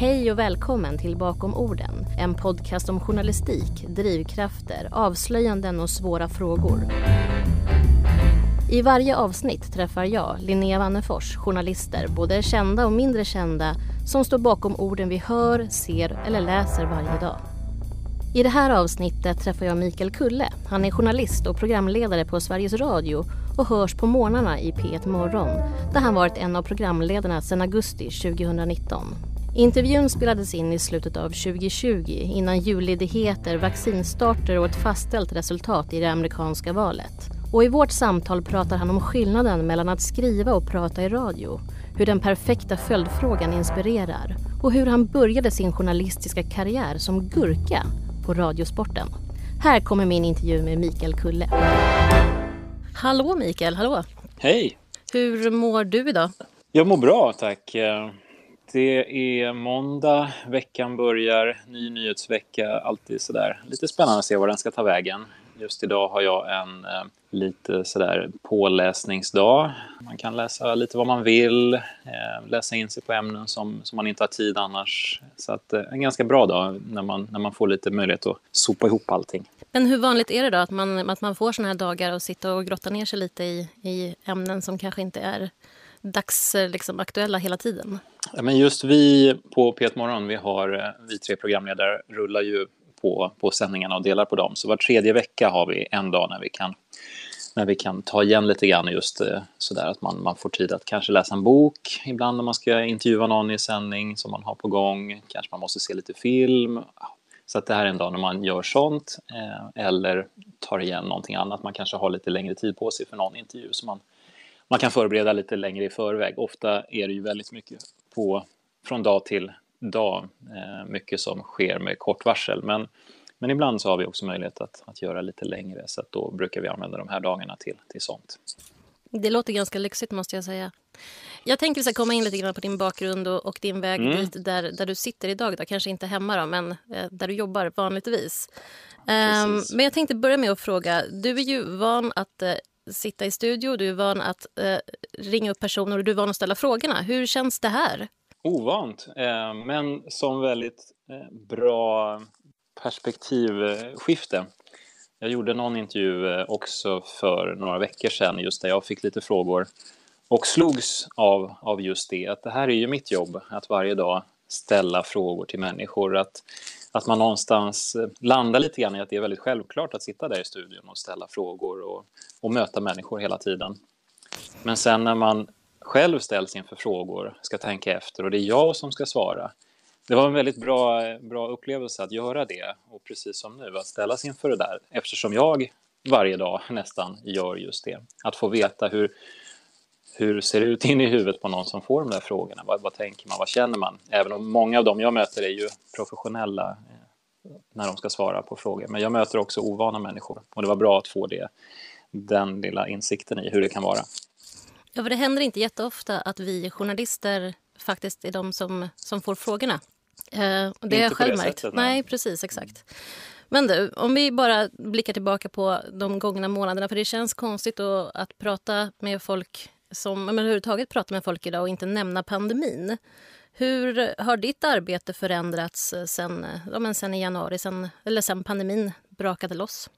Hej och välkommen till Bakom orden, en podcast om journalistik, drivkrafter, avslöjanden och svåra frågor. I varje avsnitt träffar jag, Linnea Wannefors, journalister, både kända och mindre kända, som står bakom orden vi hör, ser eller läser varje dag. I det här avsnittet träffar jag Mikael Kulle. Han är journalist och programledare på Sveriges Radio och hörs på morgnarna i P1 Morgon där han varit en av programledarna sedan augusti 2019. Intervjun spelades in i slutet av 2020 innan julledigheter, vaccinstarter och ett fastställt resultat i det amerikanska valet. Och i vårt samtal pratar han om skillnaden mellan att skriva och prata i radio, hur den perfekta följdfrågan inspirerar och hur han började sin journalistiska karriär som gurka på Radiosporten. Här kommer min intervju med Mikael Kulle. Hallå Mikael, hallå! Hej! Hur mår du idag? Jag mår bra, tack. Det är måndag, veckan börjar, ny nyhetsvecka, alltid sådär. Lite spännande att se var den ska ta vägen. Just idag har jag en eh, lite sådär påläsningsdag. Man kan läsa lite vad man vill, eh, läsa in sig på ämnen som, som man inte har tid annars. Så att, eh, en ganska bra dag när man, när man får lite möjlighet att sopa ihop allting. Men hur vanligt är det då att man, att man får sådana här dagar och sitta och grotta ner sig lite i, i ämnen som kanske inte är dagsaktuella liksom, aktuella hela tiden? Ja, men just vi på P1 Morgon, vi, har, eh, vi tre programledare rullar ju på, på sändningarna och delar på dem. Så var tredje vecka har vi en dag när vi kan, när vi kan ta igen lite grann just eh, sådär att man, man får tid att kanske läsa en bok ibland när man ska intervjua någon i sändning som man har på gång. Kanske man måste se lite film. Så att det här är en dag när man gör sånt eh, eller tar igen någonting annat. Man kanske har lite längre tid på sig för någon intervju som man, man kan förbereda lite längre i förväg. Ofta är det ju väldigt mycket på, från dag till dag, eh, mycket som sker med kort varsel. Men, men ibland så har vi också möjlighet att, att göra lite längre så att då brukar vi använda de här dagarna till, till sånt. Det låter ganska lyxigt måste jag säga. Jag tänkte vi ska komma in lite grann på din bakgrund och, och din väg mm. dit där, där du sitter idag. Då. Kanske inte hemma då, men eh, där du jobbar vanligtvis. Um, men jag tänkte börja med att fråga. Du är ju van att uh, sitta i studio, du är van att eh, ringa upp personer och du är van att ställa frågorna. Hur känns det här? Ovant, eh, men som väldigt eh, bra perspektivskifte. Jag gjorde någon intervju eh, också för några veckor sedan just där jag fick lite frågor och slogs av, av just det, att det här är ju mitt jobb, att varje dag ställa frågor till människor. Att, att man någonstans eh, landar lite grann i att det är väldigt självklart att sitta där i studion och ställa frågor och, och möta människor hela tiden. Men sen när man själv ställs inför frågor, ska tänka efter och det är jag som ska svara. Det var en väldigt bra, bra upplevelse att göra det och precis som nu att ställas inför det där eftersom jag varje dag nästan gör just det. Att få veta hur, hur ser det ut in i huvudet på någon som får de där frågorna? Vad, vad tänker man? Vad känner man? Även om många av dem jag möter är ju professionella eh, när de ska svara på frågor. Men jag möter också ovana människor och det var bra att få det, den lilla insikten i hur det kan vara. Ja, för det händer inte jätteofta att vi journalister faktiskt är de som, som får frågorna. Eh, det har jag själv märkt. Nej. nej, precis, exakt. Men du, om vi bara blickar tillbaka på de gångna månaderna, för det känns konstigt att, att prata med folk som men överhuvudtaget prata med folk idag och inte nämna pandemin. Hur har ditt arbete förändrats eh, sen, eh, ja, men sen i januari, sen, eller sen pandemin brakade loss?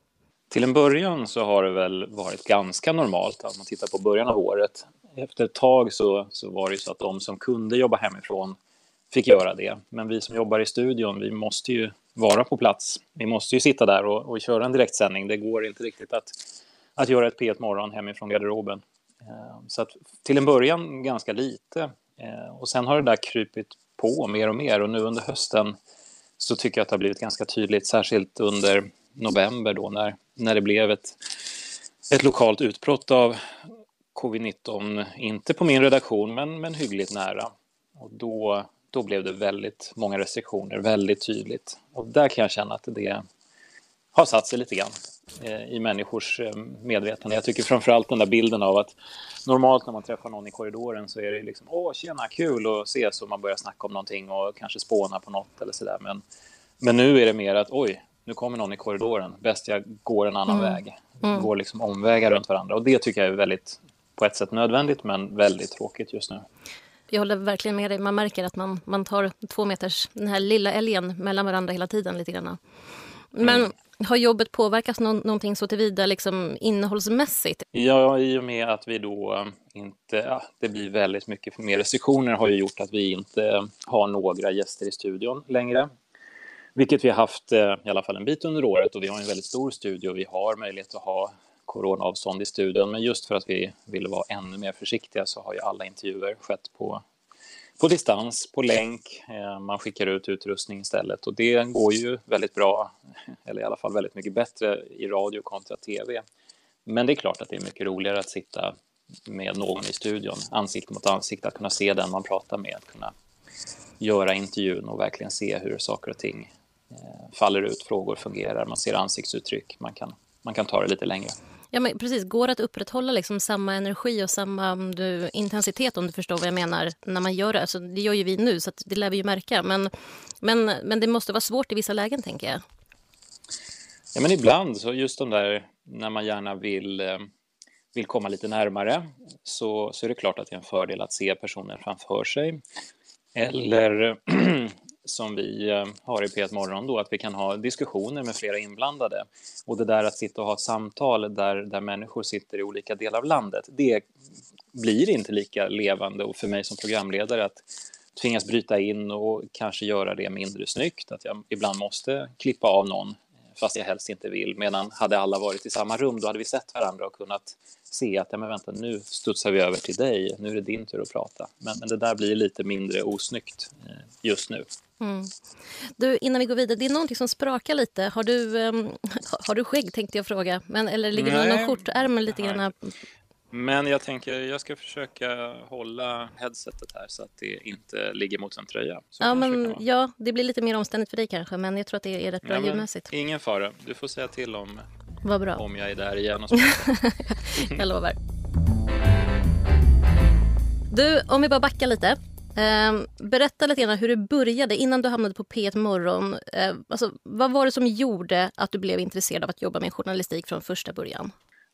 Till en början så har det väl varit ganska normalt om man tittar på början av året. Efter ett tag så, så var det så att de som kunde jobba hemifrån fick göra det. Men vi som jobbar i studion, vi måste ju vara på plats. Vi måste ju sitta där och, och köra en direktsändning. Det går inte riktigt att, att göra ett P1 Morgon hemifrån garderoben. Ehm, så att till en början ganska lite. Ehm, och sen har det där krypit på mer och mer och nu under hösten så tycker jag att det har blivit ganska tydligt, särskilt under november då när, när det blev ett, ett lokalt utbrott av covid-19, inte på min redaktion men, men hyggligt nära. Och då, då blev det väldigt många restriktioner, väldigt tydligt. Och där kan jag känna att det har satt sig lite grann. Eh, i människors eh, medvetande. Jag tycker framförallt den där bilden av att normalt när man träffar någon i korridoren så är det liksom åh tjena kul att ses och man börjar snacka om någonting och kanske spåna på något eller sådär. Men, men nu är det mer att oj, nu kommer någon i korridoren, bäst jag går en annan mm. väg. Mm. Går liksom omvägar runt varandra och det tycker jag är väldigt på ett sätt nödvändigt men väldigt tråkigt just nu. jag håller verkligen med dig. Man märker att man, man tar två meters, den här lilla älgen mellan varandra hela tiden lite grann. Men mm har jobbet påverkats nå någonting så tillvida liksom innehållsmässigt? Ja, i och med att vi då eh, inte, ja, det blir väldigt mycket mer restriktioner har ju gjort att vi inte eh, har några gäster i studion längre. Vilket vi har haft eh, i alla fall en bit under året och vi har en väldigt stor studio. Vi har möjlighet att ha coronaavstånd i studion, men just för att vi ville vara ännu mer försiktiga så har ju alla intervjuer skett på, på distans, på länk. Eh, man skickar ut utrustning istället och det går ju väldigt bra, eller i alla fall väldigt mycket bättre i radio kontra tv. Men det är klart att det är mycket roligare att sitta med någon i studion, ansikte mot ansikte, att kunna se den man pratar med, att kunna göra intervjun och verkligen se hur saker och ting eh, faller ut, frågor fungerar, man ser ansiktsuttryck, man kan, man kan ta det lite längre. Ja, men precis. Går det att upprätthålla liksom samma energi och samma du, intensitet om du förstår vad jag menar när man gör det? Alltså, det gör ju vi nu, så det lär vi ju märka. Men, men, men det måste vara svårt i vissa lägen, tänker jag. Ja, men ibland, så just de där när man gärna vill, eh, vill komma lite närmare så, så är det klart att det är en fördel att se personen framför sig. Eller eh, som vi eh, har i P1 Morgon då, att vi kan ha diskussioner med flera inblandade. Och det där att sitta och ha ett samtal där, där människor sitter i olika delar av landet, det blir inte lika levande och för mig som programledare att tvingas bryta in och kanske göra det mindre snyggt, att jag ibland måste klippa av någon fast jag helst inte vill. Medan hade alla varit i samma rum, då hade vi sett varandra och kunnat se att ja, men vänta, nu studsar vi över till dig, nu är det din tur att prata. Men, men det där blir lite mindre osnyggt eh, just nu. Mm. Du, innan vi går vidare, det är någonting som sprakar lite. Har du, um, har du skägg tänkte jag fråga, men, eller ligger det någon skjortärm lite grann? Men jag tänker, jag ska försöka hålla headsetet här så att det inte ligger mot en tröja. Så ja, men, ja, det blir lite mer omständigt för dig kanske, men jag tror att det är rätt bra ja, ljudmässigt. Ingen fara, du får säga till om, Vad bra. om jag är där igen. Och jag lovar. Du, om vi bara backar lite. Eh, berätta lite grann hur det började innan du hamnade på P1 Morgon. Eh, alltså, vad var det som gjorde att du blev intresserad av att jobba med journalistik från första början?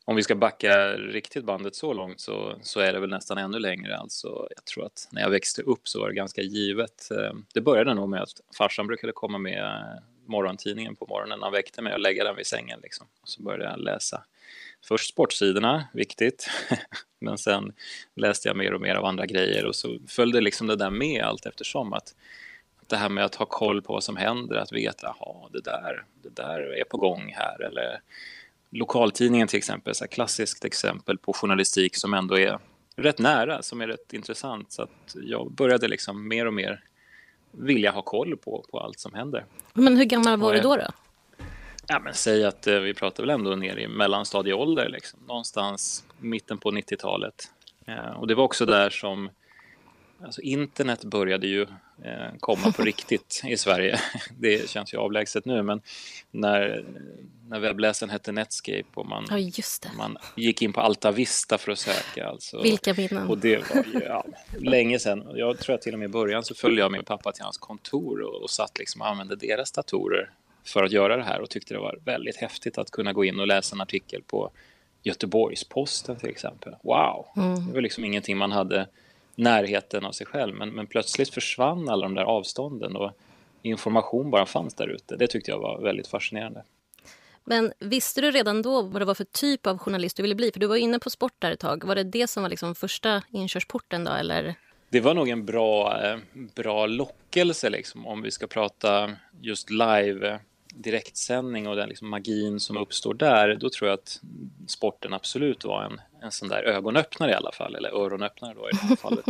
Om vi ska backa riktigt bandet så långt så, så är det väl nästan ännu längre. Alltså, jag tror att när jag växte upp så var det ganska givet. Eh, det började nog med att farsan brukade komma med eh, morgontidningen på morgonen. Han väckte mig och lägga den vid sängen. Liksom. Och så började jag läsa först sportsidorna, viktigt, men sen läste jag mer och mer av andra grejer och så följde liksom det där med allt eftersom att det här med att ha koll på vad som händer, att veta, jaha, det där, det där är på gång här eller lokaltidningen till exempel, så klassiskt exempel på journalistik som ändå är rätt nära, som är rätt intressant. Så att jag började liksom mer och mer vilja ha koll på, på allt som händer. Men hur gammal var du då? då? Ja, men säg att eh, vi pratar väl ändå ner i mellanstadieålder, liksom. någonstans mitten på 90-talet. Eh, och det var också där som alltså internet började ju eh, komma på riktigt i Sverige. Det känns ju avlägset nu, men när, när webbläsaren hette Netscape och man, ja, man gick in på Alta Vista för att söka. Alltså, Vilka minnen! Och det var ju ja, länge sedan. Jag tror att till och med i början så följde jag min pappa till hans kontor och, och satt liksom och använde deras datorer för att göra det här och tyckte det var väldigt häftigt att kunna gå in och läsa en artikel på Göteborgs-Posten till exempel. Wow! Mm. Det var liksom ingenting man hade närheten av sig själv men, men plötsligt försvann alla de där avstånden och information bara fanns där ute. Det tyckte jag var väldigt fascinerande. Men visste du redan då vad det var för typ av journalist du ville bli? För du var inne på sport där ett tag. Var det det som var liksom första inkörsporten då eller? Det var nog en bra, eh, bra lockelse liksom om vi ska prata just live direktsändning och den liksom magin som uppstår där, då tror jag att sporten absolut var en, en sån där ögonöppnare i alla fall, eller öronöppnare då i det här fallet.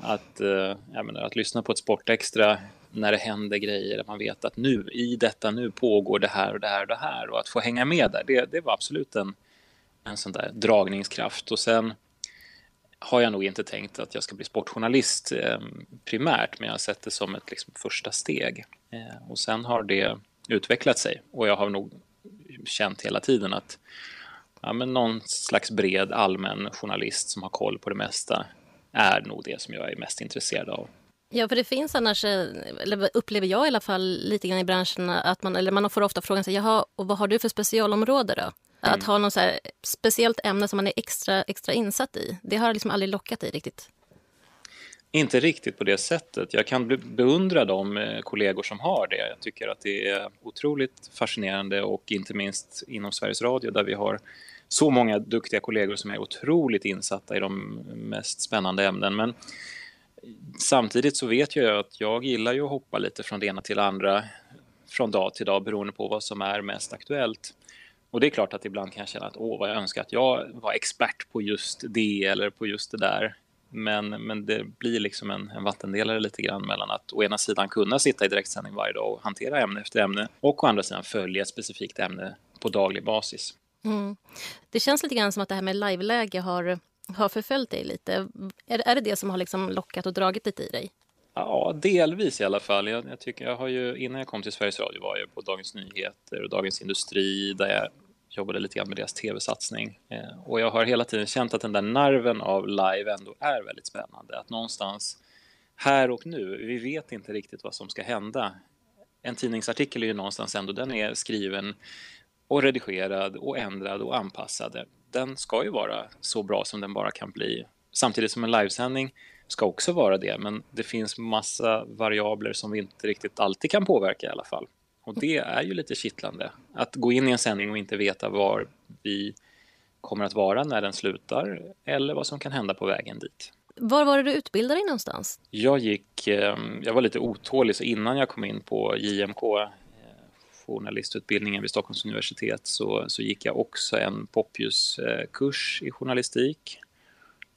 Att, eh, jag menar, att lyssna på ett Sportextra när det händer grejer, att man vet att nu, i detta nu pågår det här och det här och det här och att få hänga med där, det, det var absolut en, en sån där dragningskraft. Och sen har jag nog inte tänkt att jag ska bli sportjournalist eh, primärt, men jag har sett det som ett liksom, första steg. Eh, och sen har det utvecklat sig. Och jag har nog känt hela tiden att ja, men någon slags bred allmän journalist som har koll på det mesta är nog det som jag är mest intresserad av. Ja, för det finns annars, eller upplever jag i alla fall lite grann i branschen, att man, eller man får ofta frågan sig, jaha, och vad har du för specialområde då? Mm. Att ha något så här speciellt ämne som man är extra, extra insatt i, det har liksom aldrig lockat dig riktigt? Inte riktigt på det sättet. Jag kan beundra de eh, kollegor som har det. Jag tycker att det är otroligt fascinerande och inte minst inom Sveriges Radio där vi har så många duktiga kollegor som är otroligt insatta i de mest spännande ämnen. Men samtidigt så vet jag att jag gillar ju att hoppa lite från det ena till det andra från dag till dag beroende på vad som är mest aktuellt. Och det är klart att ibland kan jag känna att åh, vad jag önskar att jag var expert på just det eller på just det där. Men, men det blir liksom en, en vattendelare lite grann mellan att å ena sidan kunna sitta i direktsändning varje dag och hantera ämne efter ämne och å andra sidan följa ett specifikt ämne på daglig basis. Mm. Det känns lite grann som att det här med liveläge har, har förföljt dig lite. Är, är det det som har liksom lockat och dragit lite i dig? Ja, delvis i alla fall. Jag, jag, tycker jag har ju, innan jag kom till Sveriges Radio var jag på Dagens Nyheter och Dagens Industri där jag jobbade lite grann med deras tv-satsning. Eh, och jag har hela tiden känt att den där nerven av live ändå är väldigt spännande. Att någonstans här och nu, vi vet inte riktigt vad som ska hända. En tidningsartikel är ju någonstans ändå, den är skriven och redigerad och ändrad och anpassad. Den ska ju vara så bra som den bara kan bli. Samtidigt som en livesändning ska också vara det, men det finns massa variabler som vi inte riktigt alltid kan påverka i alla fall. Och det är ju lite kittlande. Att gå in i en sändning och inte veta var vi kommer att vara när den slutar eller vad som kan hända på vägen dit. Var var det du utbildade dig någonstans? Jag gick, ehm, jag var lite otålig så innan jag kom in på JMK, eh, journalistutbildningen vid Stockholms universitet, så, så gick jag också en Poppius-kurs i journalistik.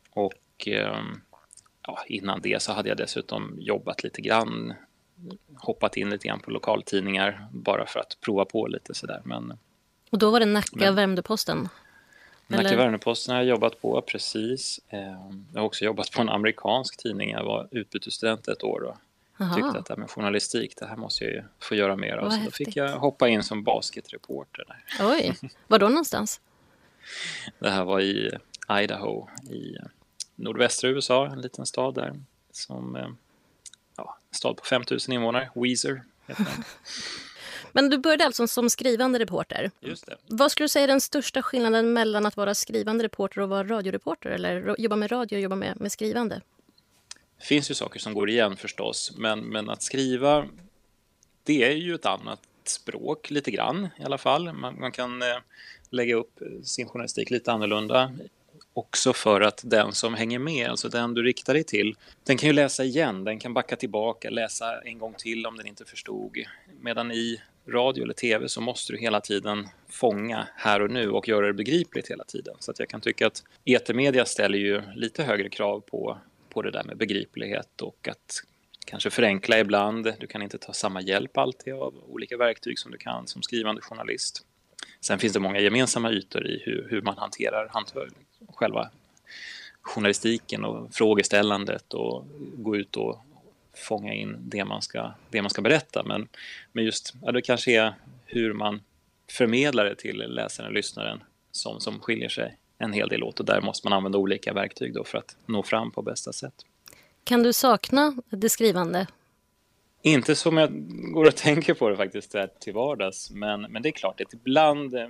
Och ehm, ja, innan det så hade jag dessutom jobbat lite grann hoppat in lite grann på lokaltidningar bara för att prova på lite sådär. Men, och då var det Nacka Värmdö-Posten? Nacka Värmdö-Posten har jag jobbat på, precis. Ehm, jag har också jobbat på en amerikansk tidning. Jag var utbytesstudent ett år och Aha. tyckte att det här med journalistik, det här måste jag ju få göra mer av. Så då fick jag hoppa in som basketreporter där. Oj, var då någonstans? Det här var i Idaho i nordvästra USA, en liten stad där som ehm, ja, en stad på 5000 invånare, Weezer Men du började alltså som skrivande reporter. Just det. Vad skulle du säga är den största skillnaden mellan att vara skrivande reporter och vara radioreporter? Eller jobba med radio och jobba med, med skrivande? Det finns ju saker som går igen förstås, men, men att skriva, det är ju ett annat språk lite grann i alla fall. Man, man kan eh, lägga upp sin journalistik lite annorlunda också för att den som hänger med, alltså den du riktar dig till, den kan ju läsa igen, den kan backa tillbaka, läsa en gång till om den inte förstod. Medan i radio eller tv så måste du hela tiden fånga här och nu och göra det begripligt hela tiden. Så att jag kan tycka att etermedia ställer ju lite högre krav på, på det där med begriplighet och att kanske förenkla ibland. Du kan inte ta samma hjälp alltid av olika verktyg som du kan som skrivande journalist. Sen finns det många gemensamma ytor i hur, hur man hanterar själva journalistiken och frågeställandet och gå ut och fånga in det man ska, det man ska berätta. Men, men just, ja, det kanske är hur man förmedlar det till läsaren och lyssnaren som, som skiljer sig en hel del åt och där måste man använda olika verktyg då för att nå fram på bästa sätt. Kan du sakna det skrivande? Inte som jag går och tänker på det faktiskt till vardags, men, men det är klart att ibland eh,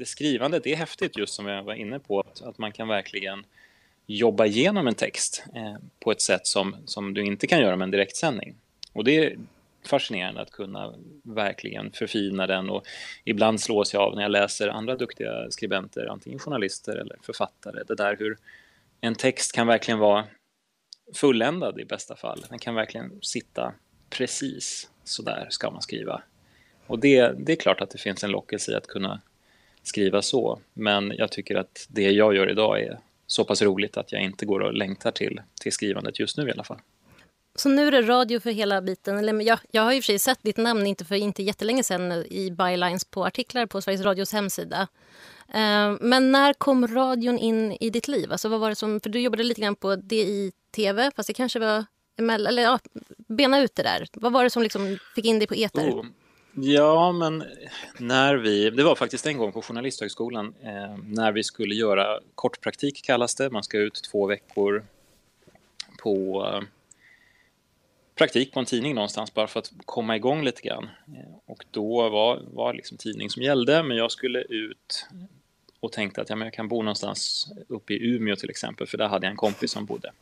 det skrivandet är häftigt just som jag var inne på, att, att man kan verkligen jobba igenom en text eh, på ett sätt som, som du inte kan göra med en direktsändning. Och det är fascinerande att kunna verkligen förfina den och ibland slås jag av när jag läser andra duktiga skribenter, antingen journalister eller författare, det där hur en text kan verkligen vara fulländad i bästa fall. Den kan verkligen sitta precis så där ska man skriva. Och det, det är klart att det finns en lockelse i att kunna skriva så. Men jag tycker att det jag gör idag är så pass roligt att jag inte går och längtar till, till skrivandet just nu i alla fall. Så nu är det radio för hela biten. Eller, jag, jag har och för sig sett ditt namn inte för inte jättelänge sedan i bylines på artiklar på Sveriges Radios hemsida. Uh, men när kom radion in i ditt liv? Alltså, vad var det som, för du jobbade lite grann på DI-TV, fast det kanske var eller ja, bena ut det där. Vad var det som liksom fick in dig på eter? Oh, Ja, men när vi, det var faktiskt en gång på Journalisthögskolan eh, när vi skulle göra kortpraktik kallas det. Man ska ut två veckor på eh, praktik på en tidning någonstans bara för att komma igång lite grann. Eh, och då var, var liksom tidning som gällde, men jag skulle ut och tänkte att ja, men jag kan bo någonstans uppe i Umeå till exempel, för där hade jag en kompis som bodde.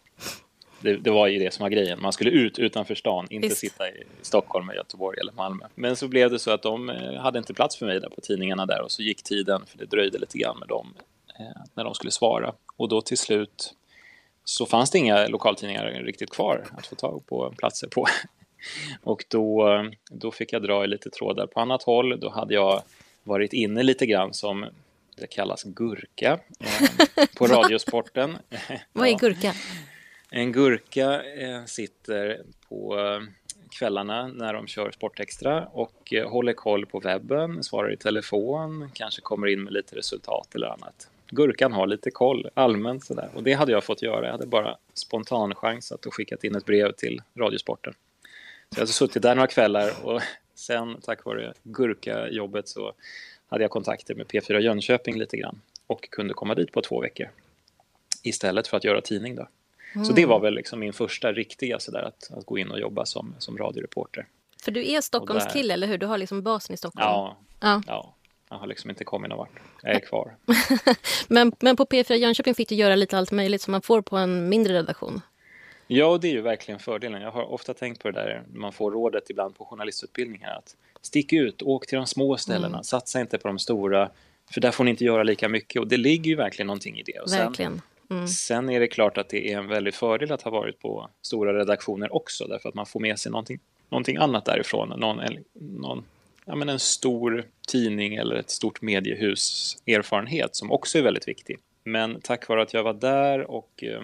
Det, det, var ju det som var grejen. Man skulle ut utanför stan, inte Visst. sitta i Stockholm, Göteborg eller Malmö. Men så blev det så att de eh, hade inte plats för mig där på tidningarna där och så gick tiden, för det dröjde lite grann med dem eh, när de skulle svara. Och då till slut så fanns det inga lokaltidningar riktigt kvar att få tag på platser på. Och då, då fick jag dra i lite trådar på annat håll. Då hade jag varit inne lite grann som det kallas gurka eh, på Radiosporten. Vad är gurka? En gurka eh, sitter på eh, kvällarna när de kör Sportextra och eh, håller koll på webben, svarar i telefon, kanske kommer in med lite resultat eller annat. Gurkan har lite koll allmänt sådär och det hade jag fått göra. Jag hade bara spontanchansat och skickat in ett brev till Radiosporten. Så jag hade suttit där några kvällar och sen tack vare gurkajobbet så hade jag kontakter med P4 Jönköping lite grann och kunde komma dit på två veckor istället för att göra tidning då. Så det var väl liksom min första riktiga sådär att, att gå in och jobba som, som radioreporter. För du är Stockholmskille, eller hur? Du har liksom basen i Stockholm. Ja, Ja. ja, jag har liksom inte kommit någon vart. Jag är kvar. Men, men på P4 Jönköping fick du göra lite allt möjligt som man får på en mindre redaktion. Ja, och det är ju verkligen fördelen. Jag har ofta tänkt på det där, man får rådet ibland på journalistutbildningar att stick ut, åk till de små ställena, satsa inte på de stora, för där får ni inte göra lika mycket. Och det ligger ju verkligen någonting i det. Och sen, Verkligen. Mm. sen är det klart att det är en väldig fördel att ha varit på stora redaktioner också, därför att man får med sig någonting, någonting annat därifrån. Någon, en- någon, ja, men en stor tidning eller ett stort mediehus erfarenhet som också är väldigt viktig. Men tack vare att jag var där och eh,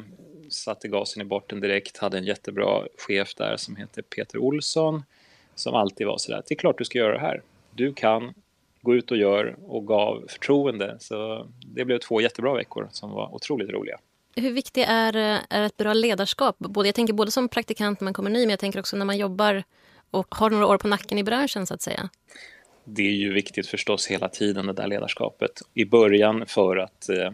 satte gasen i botten direkt, hade en jättebra chef där som heter Peter Olsson, som alltid var sådär, det är klart du ska göra det här. Du kan, gå ut och gör och gav förtroende. Så det blev två jättebra veckor som var otroligt roliga. Hur viktigt är, eh, är ett bra ledarskap? Både, jag tänker både som praktikant när man kommer ny, men jag tänker också när man jobbar och har några år på nacken i branschen så att säga. Det är ju viktigt förstås hela tiden det där ledarskapet. I början för att eh,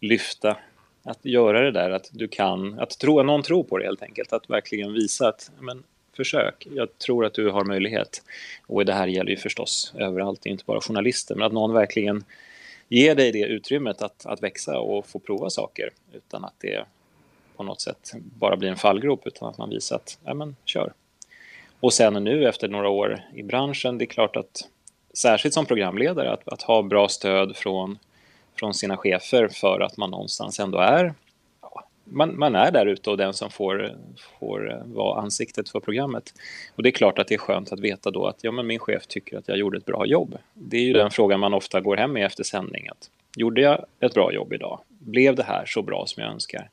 lyfta, att göra det där att du kan, att tro, någon tror på det helt enkelt. Att verkligen visa att, men försök, jag tror att du har möjlighet. Och det här gäller ju förstås överallt, inte bara journalister, men att någon verkligen ger dig det utrymmet att, att växa och få prova saker utan att det på något sätt bara blir en fallgrop utan att man visar att, ja men kör. Och sen nu efter några år i branschen, det är klart att särskilt som programledare, att, att ha bra stöd från, från sina chefer för att man någonstans ändå är man, man är där ute och den som får, får vara ansiktet för programmet. Och det är klart att det är skönt att veta då att ja, men min chef tycker att jag gjorde ett bra jobb. Det är ju den frågan man ofta går hem med efter sändning. Att, gjorde jag ett bra jobb idag? Blev det här så bra som jag önskar?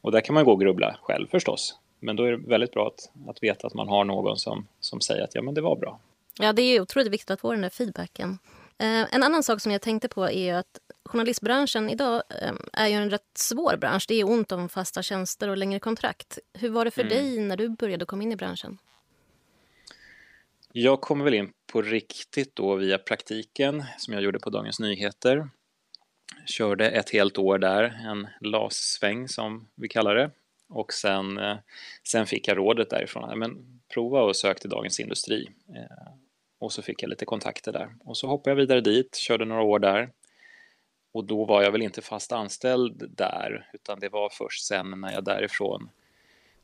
Och där kan man gå och grubbla själv förstås. Men då är det väldigt bra att, att veta att man har någon som, som säger att ja, men det var bra. Ja, det är otroligt viktigt att få den där feedbacken. Eh, en annan sak som jag tänkte på är att journalistbranschen idag eh, är ju en rätt svår bransch. Det är ont om fasta tjänster och längre kontrakt. Hur var det för dig när du började komma in i branschen? Jag kom väl in på riktigt då via praktiken som jag gjorde på Dagens Nyheter. Körde ett helt år där, en LAS-sväng som vi kallar det. Och sen, eh, sen fick jag rådet därifrån, men prova och sök till Dagens Industri. Eh, Och så fick jag lite kontakter där. Och så hoppade jag vidare dit, körde några år där. Och då var jag väl inte fast anställd där, utan det var först sen när jag därifrån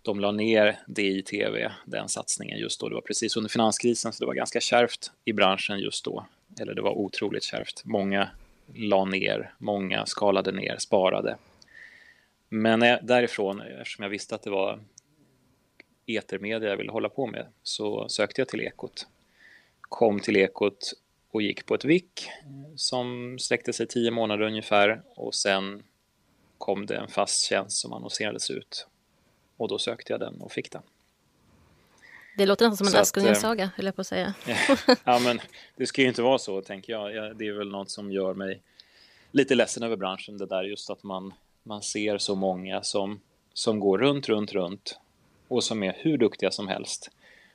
de la ner DI-TV, den satsningen just då. Det var precis under finanskrisen, så det var ganska kärvt i branschen just då. Eller det var otroligt kärvt. Många la ner, många skalade ner, sparade. Men därifrån, eftersom jag visste att det var etermedia jag ville hålla på med, så sökte jag till Ekot. Kom till Ekot och gick på ett VIK som sträckte sig tio månader ungefär och sen kom det en fast tjänst som annonserades ut och då sökte jag den och fick den. Det låter nästan som en Askungens eh, saga, höll jag på att säga. ja, men det ska ju inte vara så, tänker jag. Ja, Det är väl något som gör mig lite ledsen över branschen, det där just att man, man ser så många som, som går runt, runt, runt och som är hur duktiga som helst,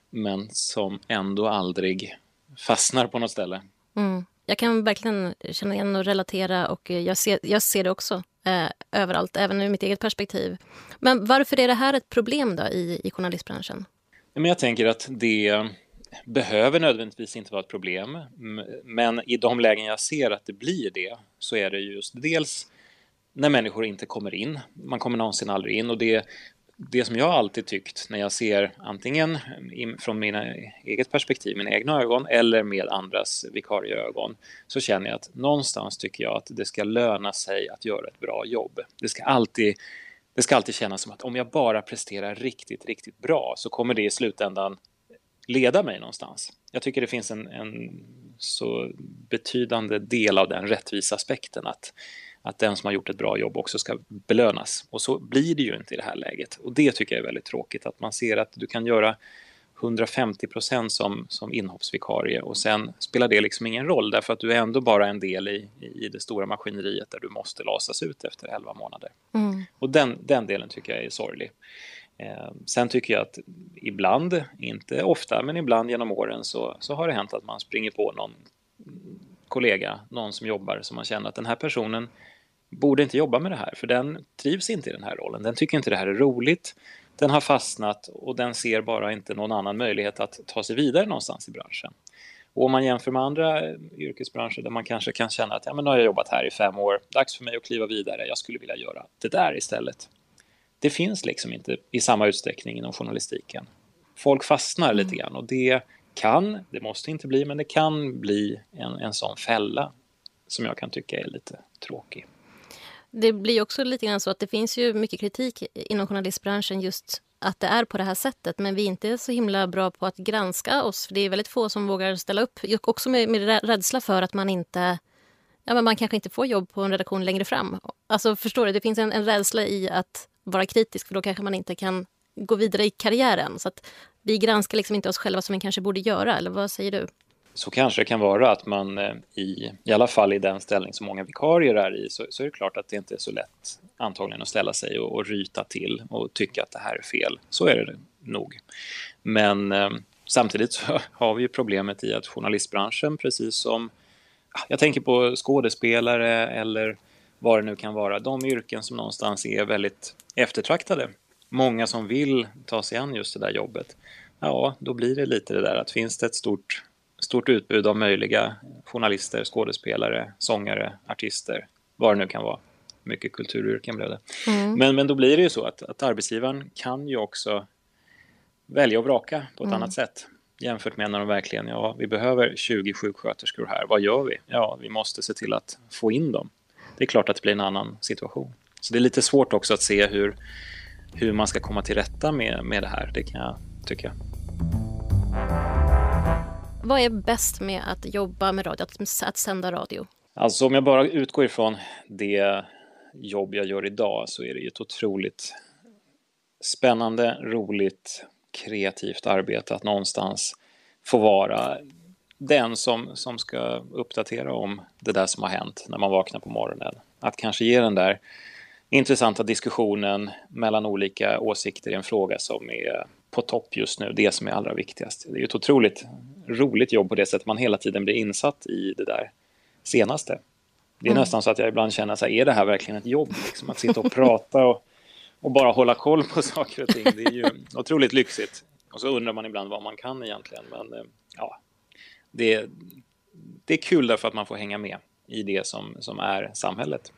men som ändå aldrig fastnar på något ställe. Mm. Jag kan verkligen känna igen och relatera och jag ser, jag ser det också eh, överallt, även ur mitt eget perspektiv. Men varför är det här ett problem då i, i journalistbranschen? Men jag tänker att det behöver nödvändigtvis inte vara ett problem. Men i de lägen jag ser att det blir det så är det just dels när människor inte kommer in. Man kommer någonsin aldrig in och det det som jag alltid tyckt när jag ser antingen från mina eget perspektiv, mina egna ögon eller med andras vikarieögon så känner jag att någonstans tycker jag att det ska löna sig att göra ett bra jobb. Det ska alltid, det ska alltid kännas som att om jag bara presterar riktigt, riktigt bra så kommer det i slutändan leda mig någonstans. Jag tycker det finns en, en så betydande del av den rättvisa aspekten att att den som har gjort ett bra jobb också ska belönas. Och så blir det ju inte i det här läget. Och det tycker jag är väldigt tråkigt, att man ser att du kan göra 150 procent som, som inhoppsvikarie och sen spelar det liksom ingen roll därför att du är ändå bara en del i, i det stora maskineriet där du måste lasas ut efter 11 månader. Mm. Och den, den delen tycker jag är sorglig. Eh, sen tycker jag att ibland, inte ofta, men ibland genom åren så, så har det hänt att man springer på någon kollega, någon som jobbar som man känner att den här personen borde inte jobba med det här för den trivs inte i den här rollen. Den tycker inte det här är roligt. Den har fastnat och den ser bara inte någon annan möjlighet att ta sig vidare någonstans i branschen. Och om man jämför med andra yrkesbranscher där man kanske kan känna att ja, men nu har jag jobbat här i fem år, dags för mig att kliva vidare, jag skulle vilja göra det där istället. Det finns liksom inte i samma utsträckning inom journalistiken. Folk fastnar lite mm. grann och det kan, det måste inte bli, men det kan bli en, en sån fälla som jag kan tycka är lite tråkig. Det blir också lite grann så att det finns ju mycket kritik inom journalistbranschen just att det är på det här sättet. Men vi är inte så himla bra på att granska oss. För Det är väldigt få som vågar ställa upp. Också med, med rädsla för att man inte ja, men man kanske inte får jobb på en redaktion längre fram. Alltså förstår du, det finns en, en rädsla i att vara kritisk för då kanske man inte kan gå vidare i karriären. Så att vi granskar liksom inte oss själva som vi kanske borde göra, eller vad säger du? Så kanske det kan vara att man eh, i, i alla fall i den ställning som många vikarier är i, så, så är det klart att det inte är så lätt antagligen att ställa sig och, och ryta till och tycka att det här är fel. Så är det nog. Men eh, samtidigt så har vi ju problemet i att journalistbranschen, precis som jag tänker på skådespelare eller vad det nu kan vara, de yrken som någonstans är väldigt eftertraktade många som vill ta sig an just det där jobbet, ja, då blir det lite det där att finns det ett stort, stort utbud av möjliga journalister, skådespelare, sångare, artister, vad det nu kan vara. Mycket kulturyrken blev det. Mm. Men, men då blir det ju så att, att arbetsgivaren kan ju också välja och vraka på ett mm. annat sätt jämfört med när de verkligen, ja, vi behöver 20 sjuksköterskor här, vad gör vi? Ja, vi måste se till att få in dem. Det är klart att det blir en annan situation. Så det är lite svårt också att se hur, hur man ska komma till rätta med, med det här, det kan jag tycka. Vad är bäst med att jobba med radio, att, att sända radio? Alltså om jag bara utgår ifrån det jobb jag gör idag så är det ju ett otroligt spännande, roligt, kreativt arbete att någonstans få vara den som, som ska uppdatera om det där som har hänt när man vaknar på morgonen. Att kanske ge den där intressanta diskussionen mellan olika åsikter i en fråga som är på topp just nu, det som är allra viktigast. Det är ett otroligt roligt jobb på det sättet man hela tiden blir insatt i det där senaste. Det är mm. nästan så att jag ibland känner så här, är det här verkligen ett jobb? Liksom, att sitta och prata och, och bara hålla koll på saker och ting. Det är ju otroligt lyxigt. Och så undrar man ibland vad man kan egentligen. Men eh, ja, det, det är kul därför att man får hänga med i det som, som är samhället.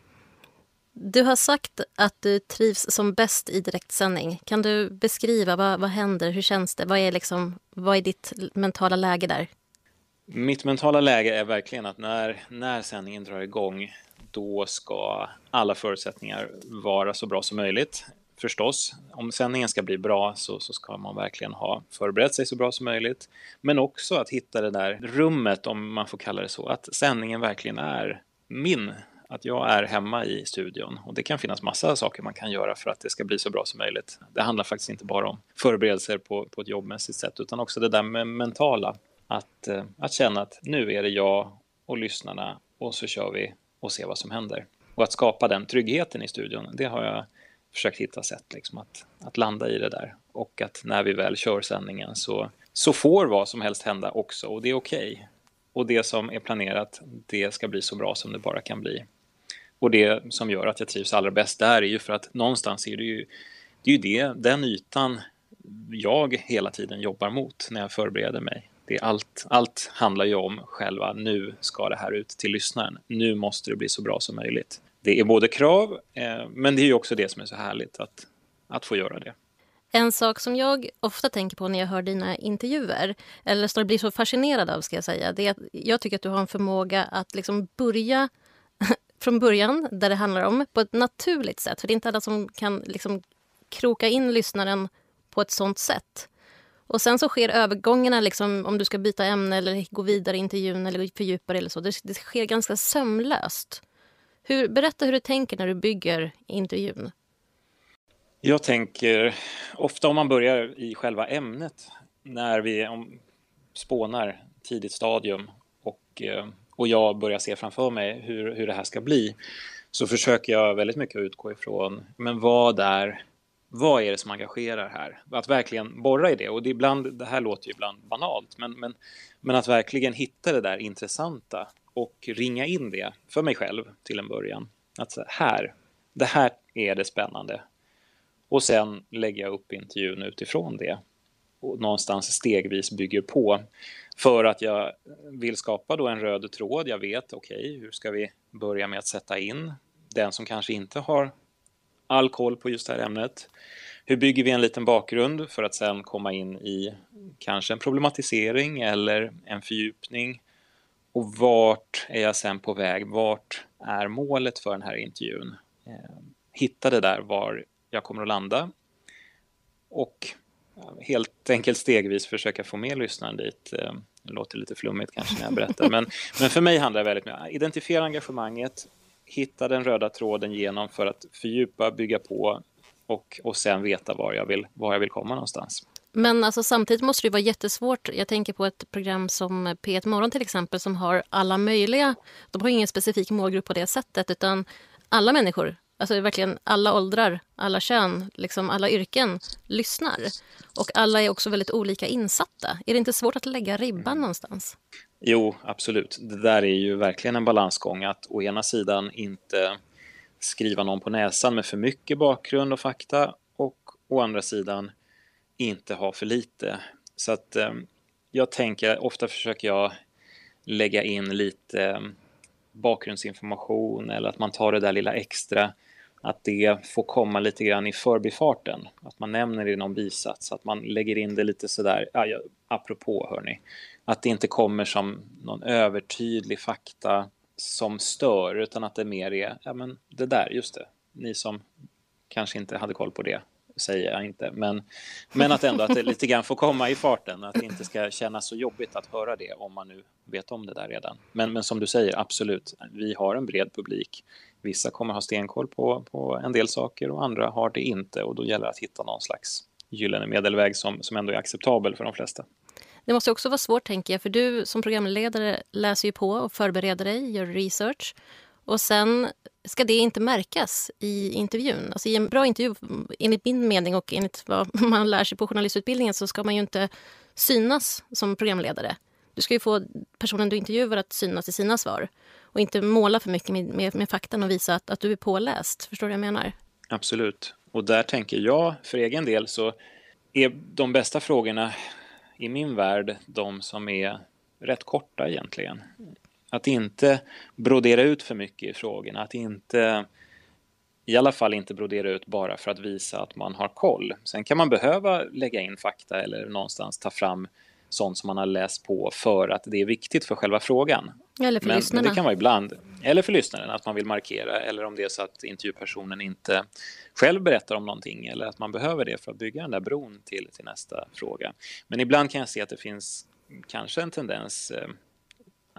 Du har sagt att du trivs som bäst i direktsändning. Kan du beskriva vad, vad händer? Hur känns det? Vad är, liksom, vad är ditt mentala läge där? Mitt mentala läge är verkligen att när, när sändningen drar igång då ska alla förutsättningar vara så bra som möjligt. Förstås, om sändningen ska bli bra så, så ska man verkligen ha förberett sig så bra som möjligt. Men också att hitta det där rummet, om man får kalla det så, att sändningen verkligen är min att jag är hemma i studion och det kan finnas massa saker man kan göra för att det ska bli så bra som möjligt. Det handlar faktiskt inte bara om förberedelser på, på ett jobbmässigt sätt utan också det där med mentala. Att, eh, att känna att nu är det jag och lyssnarna och så kör vi och ser vad som händer. Och att skapa den tryggheten i studion, det har jag försökt hitta sätt liksom att, att landa i det där. Och att när vi väl kör sändningen så, så får vad som helst hända också och det är okej. Okay. Och det som är planerat, det ska bli så bra som det bara kan bli. Och det som gör att jag trivs allra bäst där är ju för att någonstans är det ju, det är ju det, den ytan jag hela tiden jobbar mot när jag förbereder mig. Det är allt, allt handlar ju om själva nu ska det här ut till lyssnaren. Nu måste det bli så bra som möjligt. Det är både krav, eh, men det är ju också det som är så härligt att, att få göra det. En sak som jag ofta tänker på när jag hör dina intervjuer, eller snarare blir så fascinerad av, ska jag säga, det är att jag tycker att du har en förmåga att liksom börja från början, där det handlar om, på ett naturligt sätt. För det är inte alla som kan liksom kroka in lyssnaren på ett sånt sätt. Och sen så sker övergångarna, liksom, om du ska byta ämne eller gå vidare i intervjun eller fördjupa dig eller så. Det, det sker ganska sömlöst. Hur, berätta hur du tänker när du bygger intervjun. Jag tänker ofta om man börjar i själva ämnet, när vi om, spånar tidigt stadium och, eh, och jag börjar se framför mig hur, hur det här ska bli, så försöker jag väldigt mycket utgå ifrån, men vad är vad är det som engagerar här? Att verkligen borra i det. Och det, ibland, det här låter ju ibland banalt, men, men, men att verkligen hitta det där intressanta och ringa in det för mig själv till en början. Att så här, det här är det spännande. Och sen lägger jag upp intervjun utifrån det och någonstans stegvis bygger på. För att jag vill skapa då en röd tråd. Jag vet, okej, okay, hur ska vi börja med att sätta in den som kanske inte har all koll på just det här ämnet. Hur bygger vi en liten bakgrund för att sen komma in i kanske en problematisering eller en fördjupning? Och vart är jag sen på väg? Vart är målet för den här intervjun? Eh, hitta det där var jag kommer att landa och helt enkelt stegvis försöka få med lyssnaren dit. Eh, det låter lite flummigt kanske när jag berättar, men, men för mig handlar det väldigt mycket om att identifiera engagemanget, hitta den röda tråden genom för att fördjupa, bygga på och, och sen veta var jag, vill, var jag vill komma någonstans. Men alltså, samtidigt måste det vara jättesvårt. Jag tänker på ett program som P1 Morgon till exempel som har alla möjliga. De har ingen specifik målgrupp på det sättet utan alla människor, alltså verkligen alla åldrar, alla kön, liksom alla yrken lyssnar. Och alla är också väldigt olika insatta. Är det inte svårt att lägga ribban någonstans? Jo, absolut. Det där är ju verkligen en balansgång att å ena sidan inte skriva någon på näsan med för mycket bakgrund och fakta och å andra sidan inte ha för lite. Så att eh, jag tänker, ofta försöker jag lägga in lite eh, bakgrundsinformation eller att man tar det där lilla extra att det får komma lite grann i förbifarten. Att man nämner det i någon bisats, att man lägger in det lite sådär, ja, apropå hörni, att det inte kommer som någon övertydlig fakta som stör utan att det mer är, ja men det där, just det, ni som kanske inte hade koll på det säger jag inte, men, men att ändå att det lite grann får komma i farten, att det inte ska kännas så jobbigt att höra det om man nu vet om det där redan. Men, men som du säger, absolut, vi har en bred publik. Vissa kommer ha stenkoll på, på en del saker och andra har det inte och då gäller det att hitta någon slags gyllene medelväg som, som ändå är acceptabel för de flesta. Det måste också vara svårt, tänker jag, för du som programledare läser ju på och förbereder dig, gör research. Och sen ska det inte märkas i intervjun. Alltså I en bra intervju, enligt min mening och enligt vad man lär sig på journalistutbildningen så ska man ju inte synas som programledare. Du ska ju få personen du intervjuar att synas i sina svar och inte måla för mycket med, med, med faktan och visa att, att du är påläst. Förstår du vad jag menar? Absolut. Och där tänker jag för egen del så är de bästa frågorna i min värld de som är rätt korta egentligen. Att inte brodera ut för mycket i frågorna, att inte i alla fall inte brodera ut bara för att visa att man har koll. Sen kan man behöva lägga in fakta eller någonstans ta fram sånt som man har läst på för att det är viktigt för själva frågan. Eller för men, lyssnarna. Men det kan vara ibland, eller för lyssnaren, att man vill markera eller om det är så att intervjupersonen inte själv berättar om någonting eller att man behöver det för att bygga den där bron till, till nästa fråga. Men ibland kan jag se att det finns kanske en tendens eh,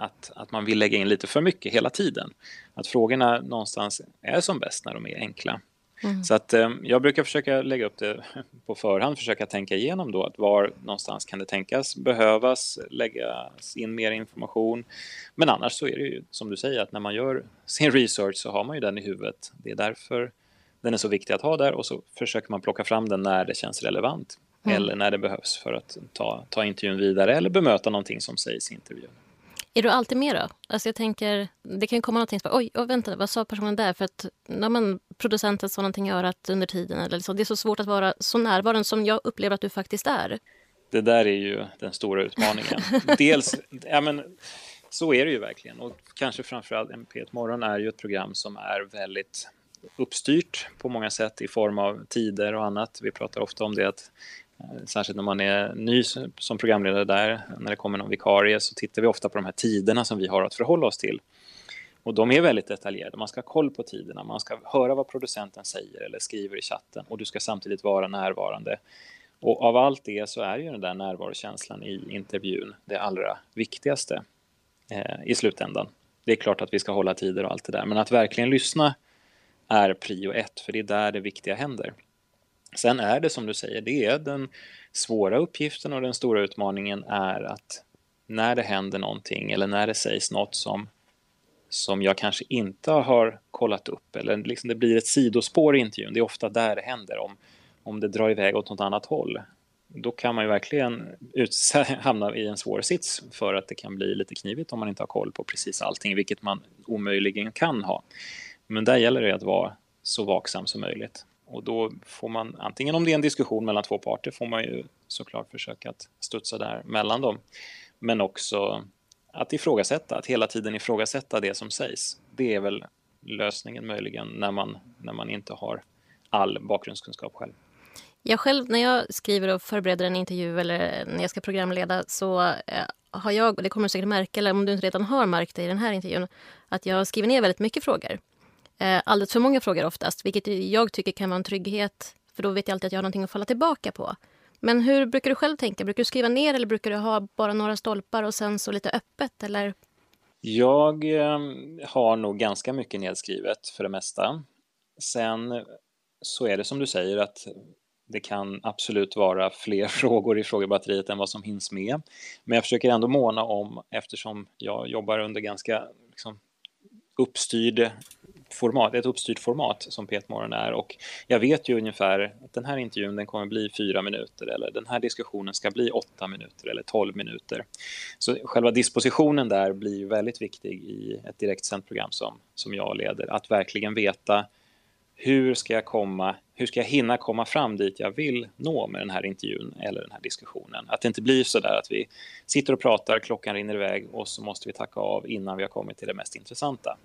att, att man vill lägga in lite för mycket hela tiden. Att frågorna någonstans är som bäst när de är enkla. Mm. Så att eh, jag brukar försöka lägga upp det på förhand, försöka tänka igenom då att var någonstans kan det tänkas behövas läggas in mer information. Men annars så är det ju som du säger att när man gör sin research så har man ju den i huvudet. Det är därför den är så viktig att ha där och så försöker man plocka fram den när det känns relevant mm. eller när det behövs för att ta, ta intervjun vidare eller bemöta någonting som sägs i intervjun. Är du alltid med då? Alltså jag tänker, det kan ju komma någonting som oj, oh, vänta, vad sa personen där? För att när man, producenten sa någonting i örat under tiden. Eller så. Det är så svårt att vara så närvarande som jag upplever att du faktiskt är. Det där är ju den stora utmaningen. Dels, ja men så är det ju verkligen. Och kanske framförallt MP1 Morgon är ju ett program som är väldigt uppstyrt på många sätt i form av tider och annat. Vi pratar ofta om det att Eh, särskilt när man är ny som programledare där, när det kommer någon vikarie så tittar vi ofta på de här tiderna som vi har att förhålla oss till. Och de är väldigt detaljerade. Man ska ha koll på tiderna, man ska höra vad producenten säger eller skriver i chatten och du ska samtidigt vara närvarande. Och av allt det så är ju den där närvarokänslan i intervjun det allra viktigaste eh, i slutändan. Det är klart att vi ska hålla tider och allt det där, men att verkligen lyssna är prio ett, för det är där det viktiga händer. Sen är det som du säger, det är den svåra uppgiften och den stora utmaningen är att när det händer någonting eller när det sägs något som, som jag kanske inte har kollat upp eller liksom det blir ett sidospår i intervjun, det är ofta där det händer. Om, om det drar iväg åt något annat håll, då kan man ju verkligen hamna i en svår sits för att det kan bli lite knivigt om man inte har koll på precis allting, vilket man omöjligen kan ha. Men där gäller det att vara så vaksam som möjligt. Och då får man, antingen om det är en diskussion mellan två parter, får man ju såklart försöka att studsa där mellan dem. Men också att ifrågasätta, att hela tiden ifrågasätta det som sägs. Det är väl lösningen möjligen när man, när man inte har all bakgrundskunskap själv. Jag själv, när jag skriver och förbereder en intervju eller när jag ska programleda så eh, har jag, och det kommer du säkert märka, eller om du inte redan har märkt det i den här intervjun, att jag skriver ner väldigt mycket frågor. Eh, alldeles för många frågor oftast, vilket jag tycker kan vara en trygghet, för då vet jag alltid att jag har någonting att falla tillbaka på. Men hur brukar du själv tänka? Brukar du skriva ner eller brukar du ha bara några stolpar och sen så lite öppet? Eller? Jag eh, har nog ganska mycket nedskrivet för det mesta. Sen så är det som du säger att det kan absolut vara fler frågor i frågebatteriet än vad som hinns med. Men jag försöker ändå måna om, eftersom jag jobbar under ganska liksom, uppstyrd format, ett uppstyrt format som p Morgon är och jag vet ju ungefär att den här intervjun den kommer bli fyra minuter eller den här diskussionen ska bli åtta minuter eller tolv minuter. Så själva dispositionen där blir väldigt viktig i ett direktsänt program som, som jag leder, att verkligen veta hur ska jag komma, hur ska jag hinna komma fram dit jag vill nå med den här intervjun eller den här diskussionen. Att det inte blir så där att vi sitter och pratar, klockan rinner iväg och så måste vi tacka av innan vi har kommit till det mest intressanta.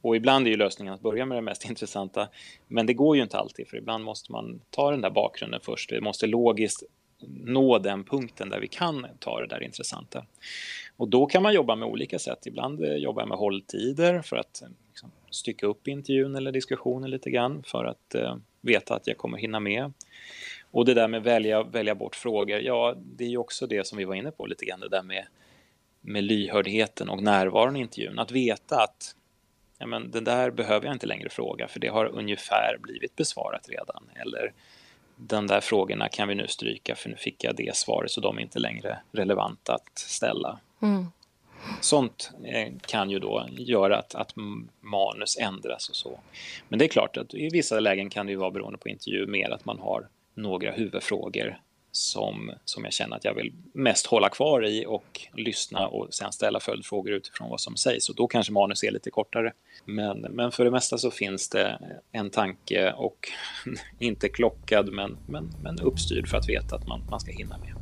Och ibland är ju lösningen att börja med det mest intressanta, men det går ju inte alltid, för ibland måste man ta den där bakgrunden först. Vi måste logiskt nå den punkten där vi kan ta det där intressanta. Och då kan man jobba med olika sätt. Ibland eh, jobbar jag med hålltider för att eh, liksom, stycka upp intervjun eller diskussionen lite grann för att eh, veta att jag kommer hinna med. Och det där med välja, välja bort frågor, ja, det är ju också det som vi var inne på lite grann, det där med, med lyhördheten och närvaron i intervjun. Att veta att ja, men det där behöver jag inte längre fråga för det har ungefär blivit besvarat redan. Eller de där frågorna kan vi nu stryka för nu fick jag det svaret så de är inte längre relevanta att ställa. Mm. Sånt eh, kan ju då göra att, att manus ändras och så. Men det är klart att i vissa lägen kan det ju vara beroende på intervju mer att man har några huvudfrågor som, som jag känner att jag vill mest hålla kvar i och lyssna och sen ställa följdfrågor utifrån vad som sägs. Och då kanske manus är lite kortare. Men, men för det mesta så finns det en tanke och inte klockad men, men, men uppstyrd för att veta att man, man ska hinna med.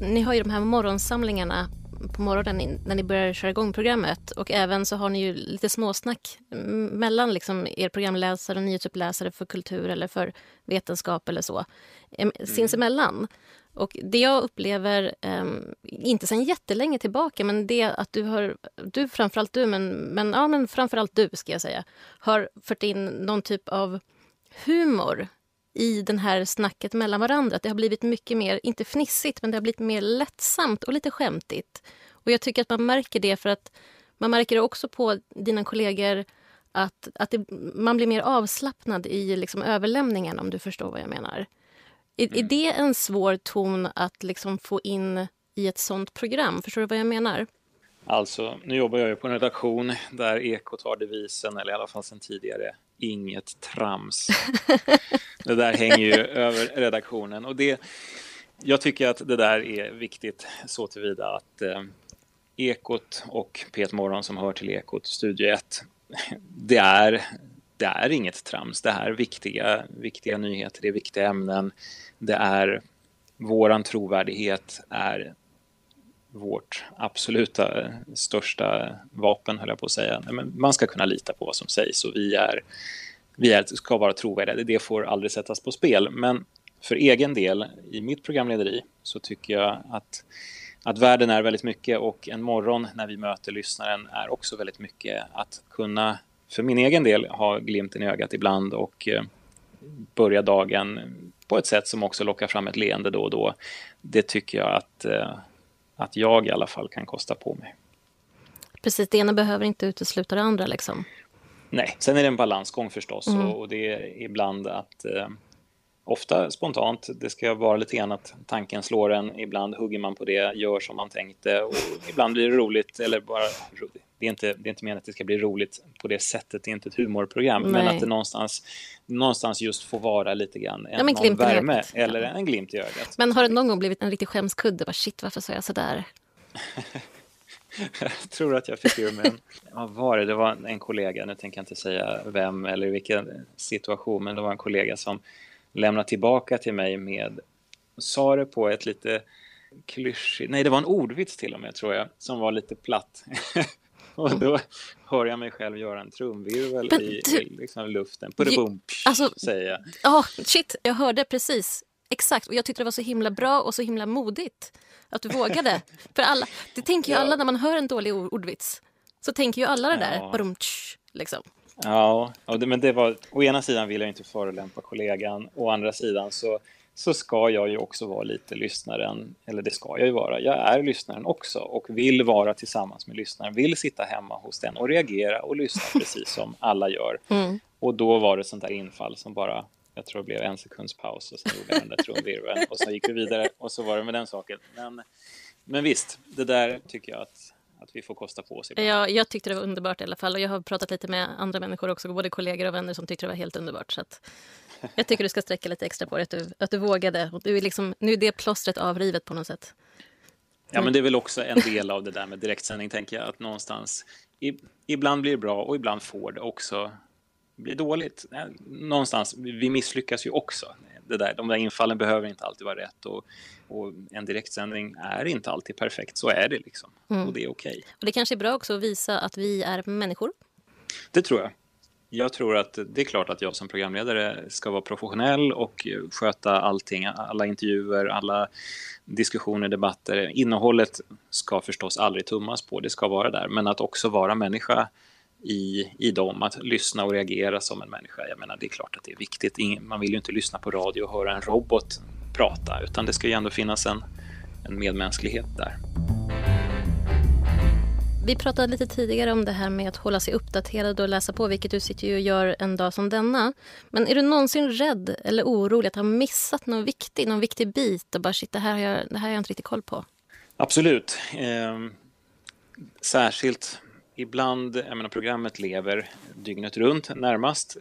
Ni har ju de här morgonsamlingarna på morgonen när ni börjar köra igång programmet. Och även så har ni ju lite småsnack mellan liksom er programläsare och nyhetsuppläsare för kultur eller för vetenskap eller så, mm. sinsemellan. Och det jag upplever, inte sen jättelänge tillbaka, men det att du har, du framförallt du, men, men, ja, men framförallt du ska jag säga, har fört in någon typ av humor i den här snacket mellan varandra. Att det har blivit mycket mer, inte fnissigt, men det har blivit mer lättsamt och lite skämtigt. Och jag tycker att man märker det för att man märker det också på dina kollegor att, att det, man blir mer avslappnad i liksom överlämningen om du förstår vad jag menar. Är, är mm. det en svår ton att liksom få in i ett sånt program? Förstår du vad jag menar? Alltså, nu jobbar jag ju på en redaktion där Ekot har devisen, eller i alla fall sedan tidigare, inget trams. det där hänger ju över redaktionen. Och det, jag tycker att det där är viktigt så tillvida att eh, Ekot och Pet Morgon som hör till Ekot, Studio 1, det är, det är inget trams. Det är viktiga, viktiga nyheter, det är viktiga ämnen. Det är, våran trovärdighet är vårt absoluta eh, största vapen, höll jag på att säga. Men man ska kunna lita på vad som sägs och vi, är, vi är, ska vara trovärdiga. Det får aldrig sättas på spel. Men för egen del, i mitt programlederi, så tycker jag att, att världen är väldigt mycket och en morgon när vi möter lyssnaren är också väldigt mycket att kunna, för min egen del, ha glimten i ögat ibland och eh, börja dagen på ett sätt som också lockar fram ett leende då och då. Det tycker jag att, eh, att jag i alla fall kan kosta på mig. Precis, det ena behöver inte utesluta det andra liksom. Nej, sen är det en balansgång förstås mm. och, och, det är ibland att eh, ofta spontant. Det ska vara lite grann att tanken slår en. Ibland hugger man på det, gör som man tänkte och ibland blir det roligt eller bara Det är inte, det är inte meningen att det ska bli roligt på det sättet. Det är inte ett humorprogram, Nej. men att det någonstans, någonstans just får vara lite grann en, ja, någon värme eller en glimt i ögat. Men har det någon gång blivit en riktig skämskudde? Bara, shit, varför sa jag sådär? jag tror att jag fick ur mig en... Vad var det? Det var en kollega, nu tänker jag inte säga vem eller vilken situation, men det var en kollega som lämna tillbaka till mig med, sa det på ett lite klyschigt, nej det var en ordvits till och med tror jag, som var lite platt. och då hör jag mig själv göra en trumvirvel Men, i, i liksom luften. Pudebum, alltså, säger jag. Oh, shit, jag hörde precis. Exakt, och jag tyckte det var så himla bra och så himla modigt att du vågade. För alla, det tänker ju alla när man hör en dålig ordvits. Så tänker ju alla det där, ja. Badum, liksom. Ja, men det var, å ena sidan vill jag inte förolämpa kollegan, å andra sidan så, så ska jag ju också vara lite lyssnaren, eller det ska jag ju vara. Jag är lyssnaren också och vill vara tillsammans med lyssnaren, vill sitta hemma hos den och reagera och lyssna precis som alla gör. Mm. Och då var det sånt där infall som bara, jag tror det blev en sekunds paus och sen gjorde den där trumvirveln och så gick vi vidare och så var det med den saken. Men, men visst, det där tycker jag att att vi får kosta på oss. Ja, jag tyckte det var underbart i alla fall. Och jag har pratat lite med andra människor också, både kollegor och vänner som tyckte det var helt underbart. Så att jag tycker du ska sträcka lite extra på det, att du, att du vågade. Och du är liksom, nu är det plåstret avrivet på något sätt. Ja, men det är väl också en del av det där med direktsändning, tänker jag. Att någonstans, i, ibland blir det bra och ibland får det också bli dåligt. Någonstans, vi misslyckas ju också det där, de där infallen behöver inte alltid vara rätt och, och en direktsändning är inte alltid perfekt. Så är det liksom mm. och det är okej. Okay. Och det kanske är bra också att visa att vi är människor. Det tror jag. Jag tror att det är klart att jag som programledare ska vara professionell och sköta allting, alla intervjuer, alla diskussioner, debatter. Innehållet ska förstås aldrig tummas på, det ska vara där, men att också vara människa i, i dem, att lyssna och reagera som en människa. Jag menar, det är klart att det är viktigt. Man vill ju inte lyssna på radio och höra en robot prata, utan det ska ju ändå finnas en, en medmänsklighet där. Vi pratade lite tidigare om det här med att hålla sig uppdaterad och läsa på, vilket du sitter ju och gör en dag som denna. Men är du någonsin rädd eller orolig att ha missat någon viktig, någon viktig bit och bara shit, det här har jag, det här har jag inte riktigt koll på? Absolut. Eh, särskilt ibland, jag menar programmet lever dygnet runt närmast.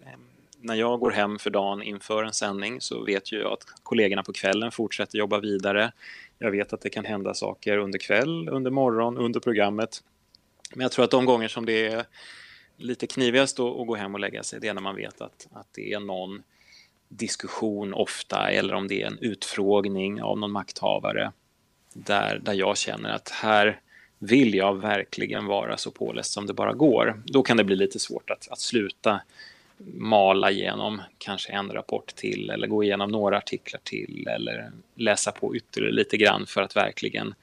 När jag går hem för dagen inför en sändning så vet ju jag att kollegorna på kvällen fortsätter jobba vidare. Jag vet att det kan hända saker under kväll, under morgon, under programmet. Men jag tror att de gånger som det är lite knivigast att gå hem och lägga sig, det är när man vet att, att det är någon diskussion ofta eller om det är en utfrågning av någon makthavare där, där jag känner att här vill jag verkligen vara så påläst som det bara går. Då kan det bli lite svårt att, att sluta mala igenom kanske en rapport till eller gå igenom några artiklar till eller läsa på ytterligare lite grann för att verkligen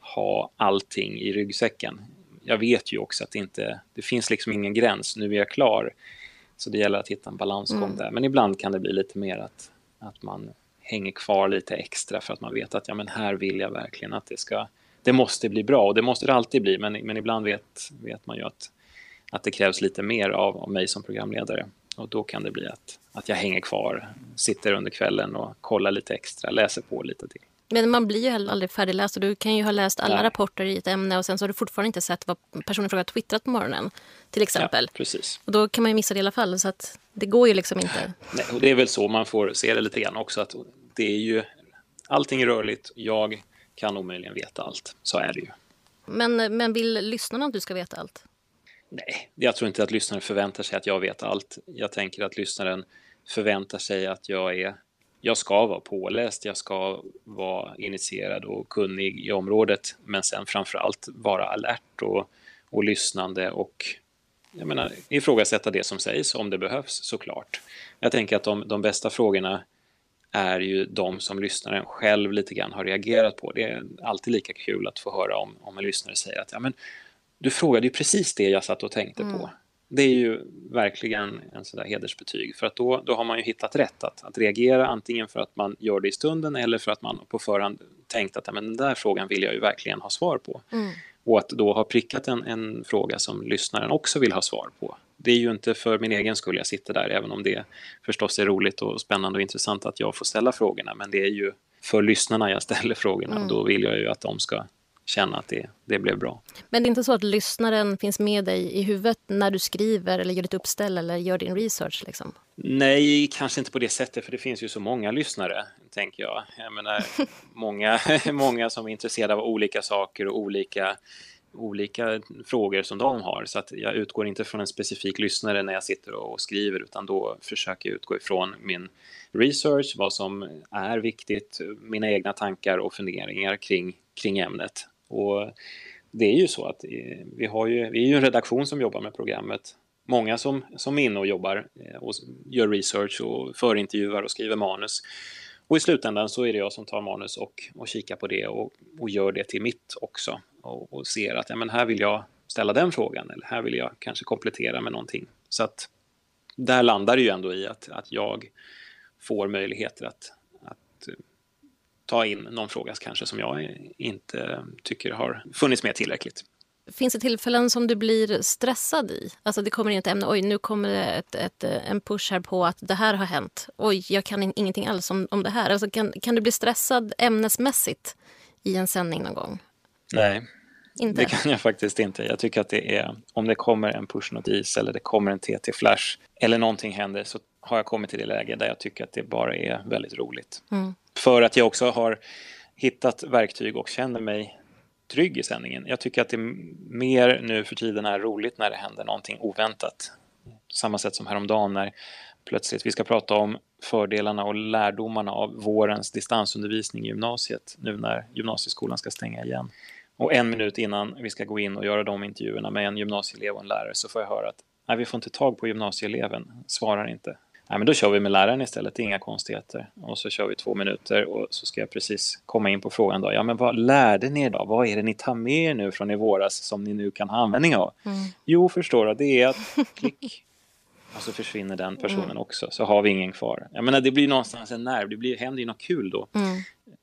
ha allting i ryggsäcken. Jag vet ju också att det inte det finns liksom ingen gräns, nu är jag klar. Så det gäller att hitta en balansgång mm. där. Men ibland kan det bli lite mer att, att man hänger kvar lite extra för att man vet att ja, men här vill jag verkligen att det ska det måste bli bra och det måste det alltid bli men, men ibland vet, vet man ju att, att det krävs lite mer av, av mig som programledare och då kan det bli att, att jag hänger kvar, sitter under kvällen och kollar lite extra, läser på lite till. Men man blir ju aldrig färdigläst och du kan ju ha läst alla Nej. rapporter i ett ämne och sen så har du fortfarande inte sett vad personen fråga twittrat på morgonen. Till exempel. Ja, precis. Och då kan man ju missa det i alla fall så att det går ju liksom inte. Nej, och det är väl så man får se det lite grann också att det är ju allting är rörligt. Jag kan omöjligen veta allt. Så är det ju. Men, men vill lyssnarna att du ska veta allt? Nej, jag tror inte att lyssnaren förväntar sig att jag vet allt. Jag tänker att lyssnaren förväntar sig att jag är jag ska vara påläst, jag ska vara initierad och kunnig i området, men sen framför allt vara alert och, och lyssnande och jag menar, ifrågasätta det som sägs om det behövs såklart. Jag tänker att de, de bästa frågorna är ju de som lyssnaren själv lite grann har reagerat på. Det är alltid lika kul att få höra om, om en lyssnare säger att ja, men, du frågade ju precis det jag satt och tänkte mm. på. Det är ju verkligen en sån där hedersbetyg för att då, då har man ju hittat rätt att, att reagera antingen för att man gör det i stunden eller för att man på förhand tänkt att men den där frågan vill jag ju verkligen ha svar på. Mm. Och att då ha prickat en, en fråga som lyssnaren också vill ha svar på. Det är ju inte för min egen skull jag sitter där, även om det förstås är roligt och spännande och intressant att jag får ställa frågorna. Men det är ju för lyssnarna jag ställer frågorna mm. och då vill jag ju att de ska känna att det, det blev bra. Men det är inte så att lyssnaren finns med dig i huvudet när du skriver eller gör ditt uppställ eller gör din research? Liksom? Nej, kanske inte på det sättet, för det finns ju så många lyssnare, tänker jag. Jag menar, många, många som är intresserade av olika saker och olika olika frågor som de har. Så att jag utgår inte från en specifik lyssnare när jag sitter och skriver utan då försöker jag utgå ifrån min research, vad som är viktigt, mina egna tankar och funderingar kring, kring ämnet. Och det är ju så att eh, vi, har ju, vi är ju en redaktion som jobbar med programmet. Många som, som är inne och jobbar eh, och gör research och förintervjuar och skriver manus. Och i slutändan så är det jag som tar manus och, och kikar på det och, och gör det till mitt också. Och, och ser att ja, men här vill jag ställa den frågan eller här vill jag kanske komplettera med någonting. Så att där landar det ju ändå i att, att jag får möjligheter att, att ta in någon fråga kanske som jag inte tycker har funnits med tillräckligt. Finns det tillfällen som du blir stressad i? Alltså det kommer in ett ämne, oj nu kommer det ett, ett, en push här på att det här har hänt. Oj, jag kan ingenting alls om, om det här. Alltså kan, kan du bli stressad ämnesmässigt i en sändning någon gång? Nej, inte. det kan jag faktiskt inte. Jag tycker att det är, om det kommer en push-notis eller det kommer en TT-flash eller någonting händer så har jag kommit till det läge där jag tycker att det bara är väldigt roligt. Mm. För att jag också har hittat verktyg och känner mig trygg i sändningen. Jag tycker att det mer nu för tiden är roligt när det händer någonting oväntat. Samma sätt som häromdagen när plötsligt vi ska prata om fördelarna och lärdomarna av vårens distansundervisning i gymnasiet nu när gymnasieskolan ska stänga igen. Och en minut innan vi ska gå in och göra de intervjuerna med en gymnasieelev och en lärare så får jag höra att nej, vi får inte tag på gymnasieeleven, svarar inte. Nej, men då kör vi med läraren istället, inga konstigheter. Och så kör vi två minuter och så ska jag precis komma in på frågan då. Ja, men vad lärde ni idag? Vad är det ni tar med er nu från i våras som ni nu kan ha användning av? Mm. Jo, förstår du, det är att klick. Och så försvinner den personen mm. också, så har vi ingen kvar. Jag menar, det blir någonstans en nerv, det blir, händer ju något kul då. Mm.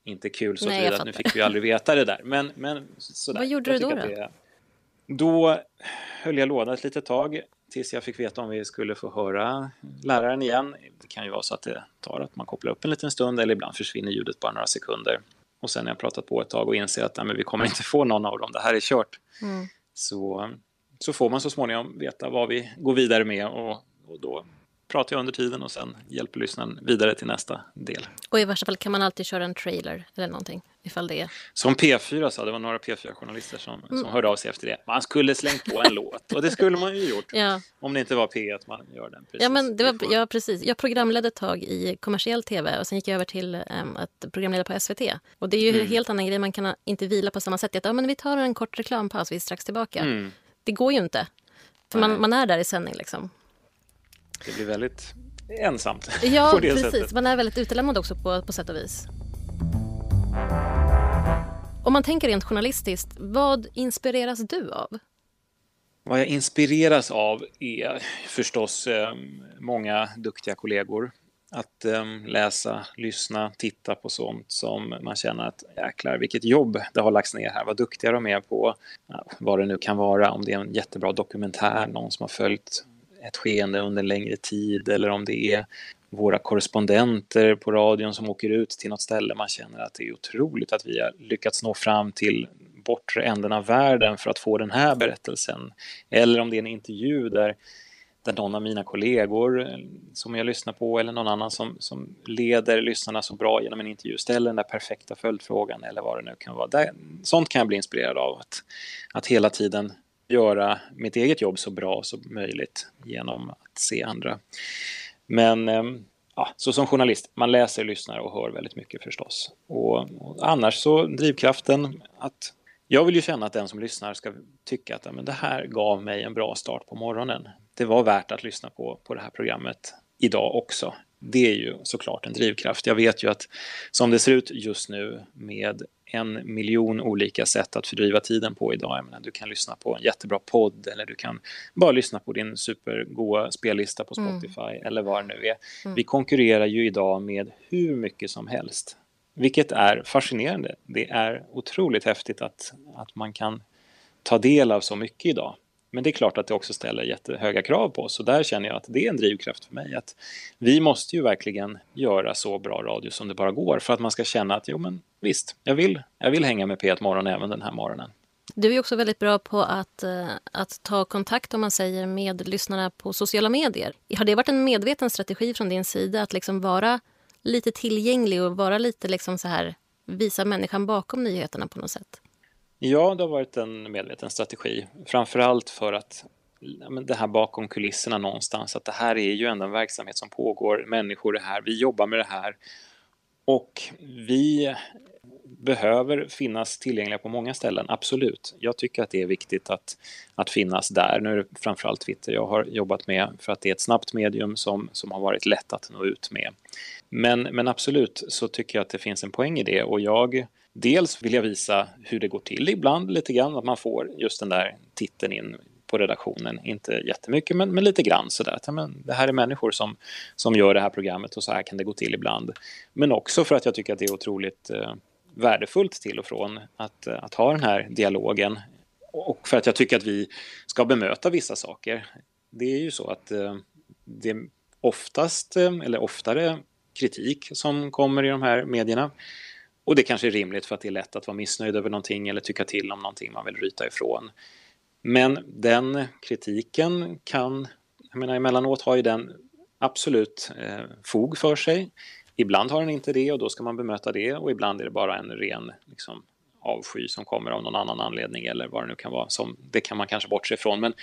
Inte kul så att nu fick vi aldrig veta det där. Men, men sådär. Vad gjorde du då? Då? då höll jag låda ett litet tag tills jag fick veta om vi skulle få höra läraren igen. Det kan ju vara så att det tar att man kopplar upp en liten stund eller ibland försvinner ljudet bara några sekunder. Och sen när jag pratat på ett tag och inser att nej, men vi kommer inte få någon av dem, det här är kört. Mm. Så, så får man så småningom veta vad vi går vidare med och, och då pratar jag under tiden och sen hjälper lyssnaren vidare till nästa del. Och i värsta fall kan man alltid köra en trailer eller någonting ifall det är... Som P4 sa, det var några P4-journalister som, mm. som hörde av sig efter det. Man skulle slängt på en låt och det skulle man ju gjort. Ja. Om det inte var P1 man gör den. Precis. Ja, men det var, ja, precis. Jag programledde ett tag i kommersiell tv och sen gick jag över till um, att programleda på SVT. Och det är ju mm. en helt annan grej, man kan inte vila på samma sätt. Att, ja, men vi tar en kort reklampaus, vi är strax tillbaka. Mm. Det går ju inte. För man, man, är där i sändning liksom. Det blir väldigt ensamt. Ja, precis. Sättet. Man är väldigt utelämnad också på, på sätt och vis. Om man tänker rent journalistiskt, vad inspireras du av? Vad jag inspireras av är förstås eh, många duktiga kollegor. Att eh, läsa, lyssna, titta på sånt som man känner att jäklar vilket jobb det har lagts ner här, vad duktiga de är på ja, vad det nu kan vara, om det är en jättebra dokumentär, någon som har följt ett skeende under en längre tid eller om det är våra korrespondenter på radion som åker ut till något ställe. Man känner att det är otroligt att vi har lyckats nå fram till bortre änden av världen för att få den här berättelsen. Eller om det är en intervju där, där någon av mina kollegor eh, som jag lyssnar på eller någon annan som, som leder lyssnarna så bra genom en intervju ställer den där perfekta följdfrågan eller vad det nu kan vara. Där, sånt kan jag bli inspirerad av. Att, att hela tiden göra mitt eget jobb så bra som möjligt genom att se andra. Men ehm, ja, så som journalist, man läser, lyssnar och hör väldigt mycket förstås. Och, och annars så drivkraften att jag vill ju känna att den som lyssnar ska tycka att men det här gav mig en bra start på morgonen. Det var värt att lyssna på, på det här programmet idag också. Det är ju såklart en drivkraft. Jag vet ju att som det ser ut just nu med en miljon olika sätt att fördriva tiden på idag. Jag menar, du kan lyssna på en jättebra podd eller du kan bara lyssna på din supergoa spellista på mm. Spotify mm. eller vad det nu är. Mm. Vi konkurrerar ju idag med hur mycket som helst. Vilket är fascinerande. Det är otroligt häftigt att, att man kan ta del av så mycket idag. Men det är klart att det också ställer jättehöga krav på oss. och där känner jag att det är en drivkraft för mig. Att vi måste ju verkligen göra så bra radio som det bara går för att man ska känna att jo men visst, jag vill, jag vill hänga med P1 Morgon även den här morgonen. Du är också väldigt bra på att, eh, att ta kontakt om man säger med lyssnarna på sociala medier. Har det varit en medveten strategi från din sida att liksom vara lite tillgänglig och vara lite liksom så här visa människan bakom nyheterna på något sätt? Ja, det har varit en medveten strategi. Framförallt för att det här bakom kulisserna någonstans, att det här är ju ändå en verksamhet som pågår, människor är här, vi jobbar med det här och vi behöver finnas tillgängliga på många ställen, absolut. Jag tycker att det är viktigt att, att finnas där. Nu är det framförallt Twitter jag har jobbat med för att det är ett snabbt medium som, som har varit lätt att nå ut med. Men, men absolut så tycker jag att det finns en poäng i det och jag Dels vill jag visa hur det går till ibland lite grann, att man får just den där titeln in på redaktionen. Inte jättemycket, men, men lite grann sådär. Men det här är människor som, som gör det här programmet och så här kan det gå till ibland. Men också för att jag tycker att det är otroligt eh, värdefullt till och från att, eh, att ha den här dialogen. Och för att jag tycker att vi ska bemöta vissa saker. Det är ju så att eh, det är oftast, eh, eller oftare, kritik som kommer i de här medierna. Och det kanske är rimligt för att det är lätt att vara missnöjd över någonting eller tycka till om någonting man vill ryta ifrån. Men den kritiken kan, jag menar emellanåt har ju den absolut eh, fog för sig. Ibland har den inte det och då ska man bemöta det och ibland är det bara en ren liksom, avsky som kommer av någon annan anledning eller vad det nu kan vara. Som, det kan man kanske bortse ifrån. Men,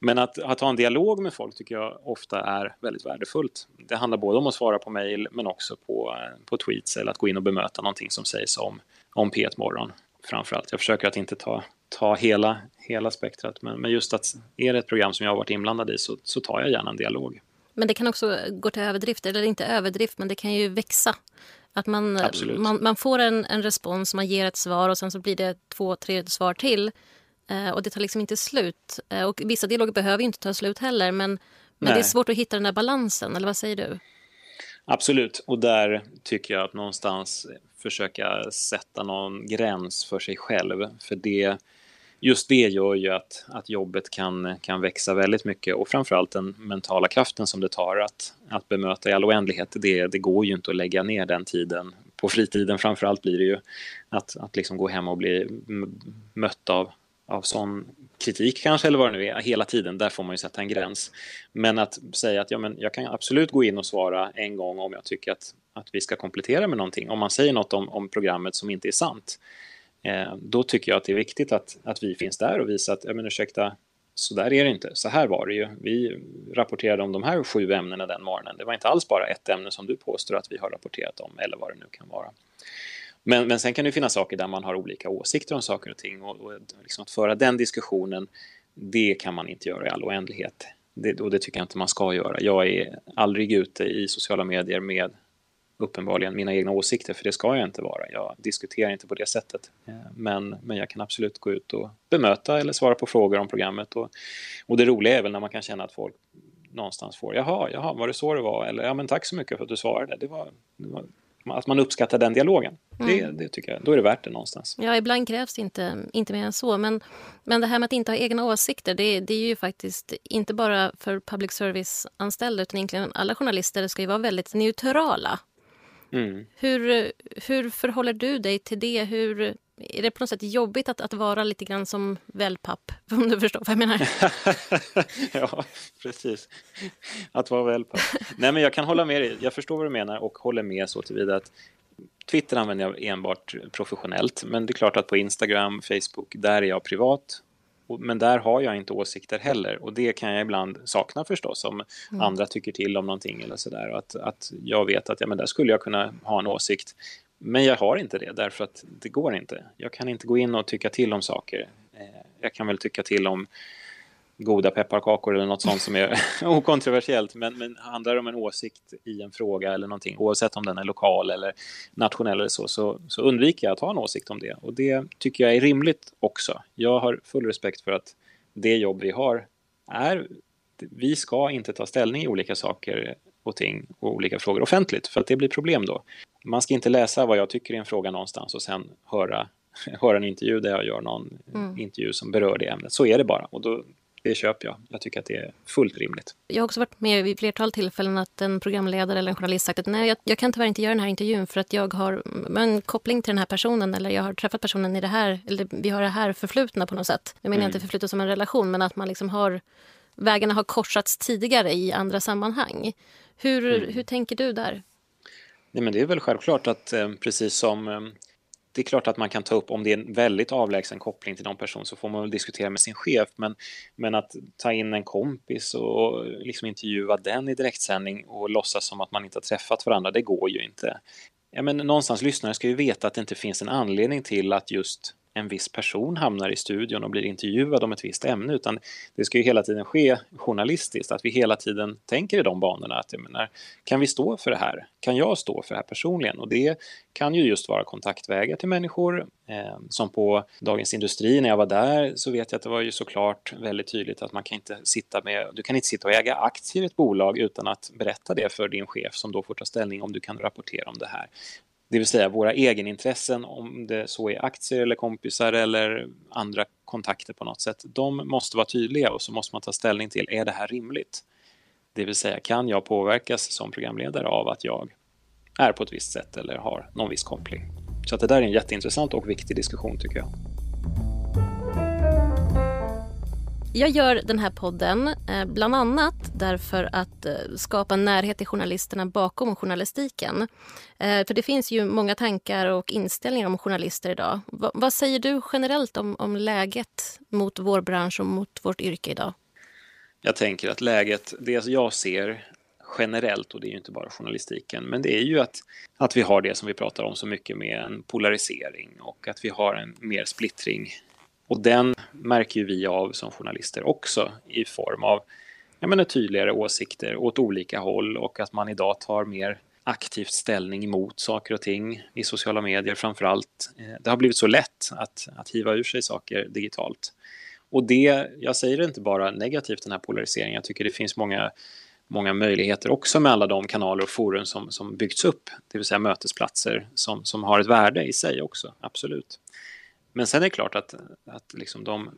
men att, att ha en dialog med folk tycker jag ofta är väldigt värdefullt. Det handlar både om att svara på mejl men också på, eh, på tweets eller att gå in och bemöta någonting som sägs om, om P1 Morgon framförallt. Jag försöker att inte ta, ta hela, hela spektrat men, men just att är det ett program som jag har varit inblandad i så, så tar jag gärna en dialog. Men det kan också gå till överdrift, eller inte överdrift, men det kan ju växa. Att man, man, man, får en, en respons, man ger ett svar och sen så blir det två, tre svar till. Eh, och det tar liksom inte slut. Eh, och vissa dialoger behöver inte ta slut heller men, men det är svårt att hitta den där balansen, eller vad säger du? Absolut, och där tycker jag att någonstans försöka sätta någon gräns för sig själv. För det just det gör ju att, att jobbet kan, kan växa väldigt mycket och framförallt den mentala kraften som det tar att, att bemöta i all oändlighet. Det, det går ju inte att lägga ner den tiden. På fritiden framförallt blir det ju att, att liksom gå hem och bli mött av, av sån kritik kanske eller vad det nu är hela tiden, där får man ju sätta en gräns. Men att säga att ja, men jag kan absolut gå in och svara en gång om jag tycker att, att vi ska komplettera med någonting. Om man säger något om, om programmet som inte är sant Eh, då tycker jag att det är viktigt att, att vi finns där och visar att, ja men ursäkta, så där är det inte. Så här var det ju. Vi rapporterade om de här sju ämnena den morgonen. Det var inte alls bara ett ämne som du påstår att vi har rapporterat om eller vad det nu kan vara. Men, men sen kan det finnas saker där man har olika åsikter om saker och ting och, och liksom att föra den diskussionen, det kan man inte göra i all oändlighet. Det, och det tycker jag inte man ska göra. Jag är aldrig ute i sociala medier med uppenbarligen mina egna åsikter, för det ska jag inte vara. Jag diskuterar inte på det sättet. Eh, men, men jag kan absolut gå ut och bemöta eller svara på frågor om programmet. Och, och det roliga är väl när man kan känna att folk någonstans får, jaha, jaha, var det så det var? Eller ja, men tack så mycket för att du svarade. Det var, det var att man uppskattar den dialogen. Mm. Det, det, tycker jag, då är det värt det någonstans. Ja, ibland krävs det inte, inte mer än så. Men, men det här med att inte ha egna åsikter, det, det är ju faktiskt inte bara för public service-anställda utan egentligen alla journalister ska ju vara väldigt neutrala Mm. Hur, hur förhåller du dig till det? Hur, är det på något sätt jobbigt att, att vara lite grann som wellpapp? Om du förstår vad jag menar. ja, precis. Att vara wellpapp. Nej, men jag kan hålla med dig. Jag förstår vad du menar och håller med så tillvida att Twitter använder jag enbart professionellt. Men det är klart att på Instagram, Facebook, där är jag privat. Men där har jag inte åsikter heller och det kan jag ibland sakna förstås om mm. andra tycker till om någonting eller sådär. Att, att jag vet att ja, men där skulle jag kunna ha en åsikt. Men jag har inte det därför att det går inte. Jag kan inte gå in och tycka till om saker. Eh, jag kan väl tycka till om goda pepparkakor eller något sånt som är okontroversiellt. Men, men handlar det om en åsikt i en fråga eller någonting, oavsett om den är lokal eller nationell eller så, så, så undviker jag att ha en åsikt om det. Och det tycker jag är rimligt också. Jag har full respekt för att det jobb vi har är, vi ska inte ta ställning i olika saker och ting och olika frågor offentligt, för att det blir problem då. Man ska inte läsa vad jag tycker i en fråga någonstans och sen höra höra en intervju där jag gör någon mm. intervju som berör det ämnet. Så är det bara. Och då det köper jag. Jag tycker att det är fullt rimligt. Jag har också varit med vid flertal tillfällen att en programledare eller en journalist sagt att nej, jag, jag, kan tyvärr inte göra den här intervjun för att jag har en koppling till den här personen eller jag har träffat personen i det här, eller vi har det här förflutna på något sätt. Jag menar mm. inte förflutet som en relation, men att man liksom har vägarna har korsats tidigare i andra sammanhang. Hur, mm. hur tänker du där? Nej, men det är väl självklart att eh, precis som eh, det är klart att man kan ta upp om det är en väldigt avlägsen koppling till någon person så får man väl diskutera med sin chef men, men att ta in en kompis och liksom intervjua den i direktsändning och låtsas som att man inte har träffat varandra, det går ju inte. Ja, men någonstans lyssnare ska ju veta att det inte finns en anledning till att just en viss person hamnar i studion och blir intervjuad om ett visst ämne utan det ska ju hela tiden ske journalistiskt, att vi hela tiden tänker i de banorna. Att jag menar, kan vi stå för det här? Kan jag stå för det här personligen? Och det kan ju just vara kontaktvägar till människor. Eh, som på Dagens Industri när jag var där så vet jag att det var ju såklart väldigt tydligt att man kan inte sitta med, du kan inte sitta och äga aktier i ett bolag utan att berätta det för din chef som då får ta ställning om du kan rapportera om det här. Det vill säga våra egenintressen, om det så är aktier eller kompisar eller andra kontakter på något sätt, de måste vara tydliga och så måste man ta ställning till, är det här rimligt? Det vill säga, kan jag påverkas som programledare av att jag är på ett visst sätt eller har någon viss koppling? Så att det där är en jätteintressant och viktig diskussion tycker jag. Jag gör den här podden eh, bland annat därför att eh, skapa närhet till journalisterna bakom journalistiken. Eh, för det finns ju många tankar och inställningar om journalister idag. vad säger du generellt om, om läget mot vår bransch och mot vårt yrke idag? Jag tänker att läget, det jag ser generellt, och det är ju inte bara journalistiken, men det är ju att, att vi har det som vi pratar om så mycket med en polarisering och att vi har en mer splittring och den märker ju vi av som journalister också i form av jag menar, tydligare åsikter åt olika håll och att man idag tar mer aktivt ställning emot saker och ting i sociala medier framför allt. Eh, det har blivit så lätt att, att hiva ur sig saker digitalt. Och det, jag säger det inte bara negativt den här polariseringen, jag tycker det finns många, många möjligheter också med alla de kanaler och forum som, som byggts upp, det vill säga mötesplatser som, som har ett värde i sig också, absolut. Men sen är det klart att, att liksom de,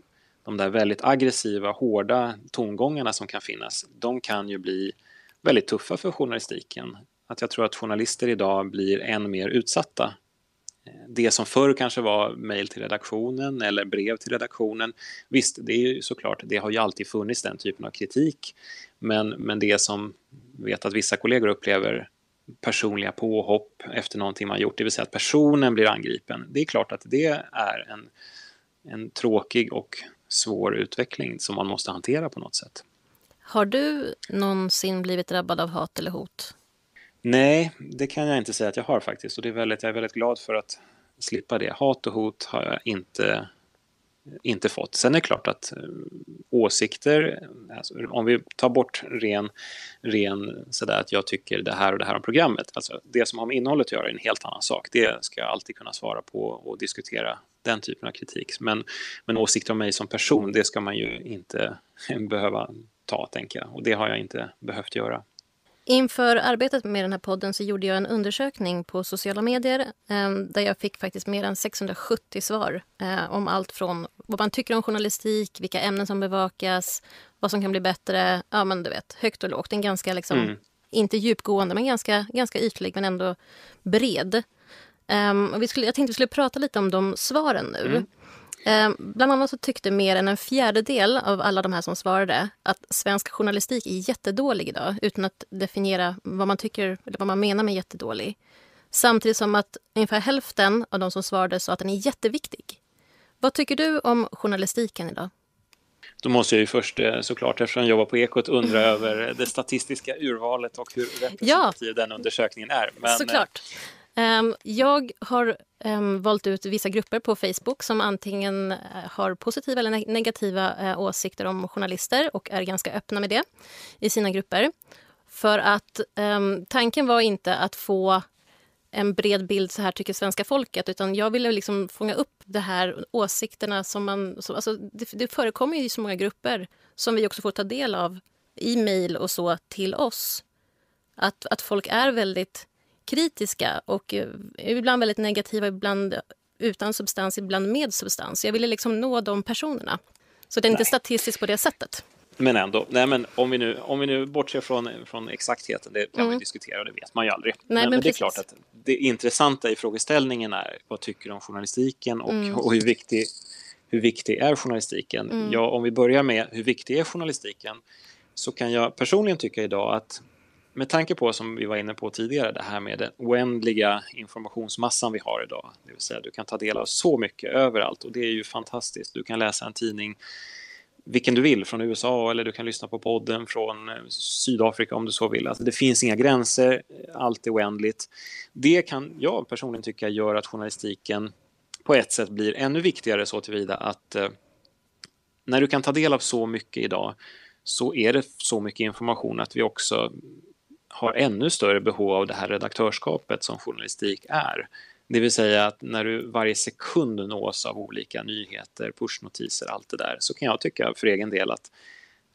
de där väldigt aggressiva, hårda tongångarna som kan finnas, de kan ju bli väldigt tuffa för journalistiken. Att jag tror att journalister idag blir än mer utsatta. Eh, det som förr kanske var mejl till redaktionen eller brev till redaktionen, visst, det är ju såklart, det har ju alltid funnits den typen av kritik, men, men det som vet att vissa kollegor upplever personliga påhopp efter någonting man gjort, det vill säga att personen blir angripen. Det är klart att det är en, en tråkig och svår utveckling som man måste hantera på något sätt. Har du någonsin blivit drabbad av hat eller hot? Nej, det kan jag inte säga att jag har faktiskt och det är väldigt, jag är väldigt glad för att slippa det. Hat och hot har jag inte inte fått. Sen är det klart att eh, åsikter, alltså, om vi tar bort ren, ren sådär att jag tycker det här och det här om programmet, alltså det som har med innehållet att göra är en helt annan sak. Det ska jag alltid kunna svara på och diskutera den typen av kritik. Men, men åsikter om mig som person, det ska man ju inte behöva ta, tänker jag. Och det har jag inte behövt göra. Inför arbetet med den här podden så gjorde jag en undersökning på sociala medier eh, där jag fick faktiskt mer än 670 svar eh, om allt från vad man tycker om journalistik, vilka ämnen som bevakas, vad som kan bli bättre. Ja, men du vet, högt och lågt. En ganska, liksom, mm. inte djupgående, men ganska, ganska ytlig, men ändå bred. Um, vi skulle, jag tänkte vi skulle prata lite om de svaren nu. Mm. Eh, bland annat så tyckte mer än en fjärdedel av alla de här som svarade att svensk journalistik är jättedålig idag utan att definiera vad man tycker eller vad man menar med jättedålig. Samtidigt som att ungefär hälften av de som svarade sa att den är jätteviktig. Vad tycker du om journalistiken idag? Då måste jag ju först eh, såklart, eftersom jag jobbar på Ekot, undra över det statistiska urvalet och hur representativ ja, den undersökningen är. Men, såklart. Um, jag har um, valt ut vissa grupper på Facebook som antingen eh, har positiva eller negativa uh, åsikter om journalister och är ganska öppna med det i sina grupper. För att um, tanken var inte att få en bred bild, så här tycker svenska folket. Utan jag ville liksom fånga upp de här åsikterna som man... Som, alltså, det, det förekommer i så många grupper som vi också får ta del av i mejl och så till oss. Att, att folk är väldigt kritiska och eh, ibland väldigt negativa, ibland utan substans, ibland med substans. Jag ville liksom nå de personerna. Så det är inte statistiskt på det sättet. Men ändå, nej men om vi nu, om vi nu bortser från, från exaktheten, det kan mm. man diskutera och det vet man ju aldrig. Nej, men, men, det är klart att det intressanta i frågeställningen är vad tycker du om journalistiken och, mm. och hur, viktig, hur viktig är journalistiken? Mm. Ja, om vi börjar med hur viktig är journalistiken så kan jag personligen tycka idag att med tanke på som vi var inne på tidigare, det här med den oändliga informationsmassan vi har idag, det vill säga du kan ta del av så mycket överallt och det är ju fantastiskt. Du kan läsa en tidning vilken du vill från USA eller du kan lyssna på podden från eh, Sydafrika om du så vill. Alltså det finns inga gränser, allt är oändligt. Det kan jag personligen tycka gör att journalistiken på ett sätt blir ännu viktigare så tillvida att eh, när du kan ta del av så mycket idag så är det så mycket information att vi också har ännu större behov av det här redaktörskapet som journalistik är. Det vill säga att när du varje sekund nås av olika nyheter, pushnotiser, allt det där, så kan jag tycka för egen del att,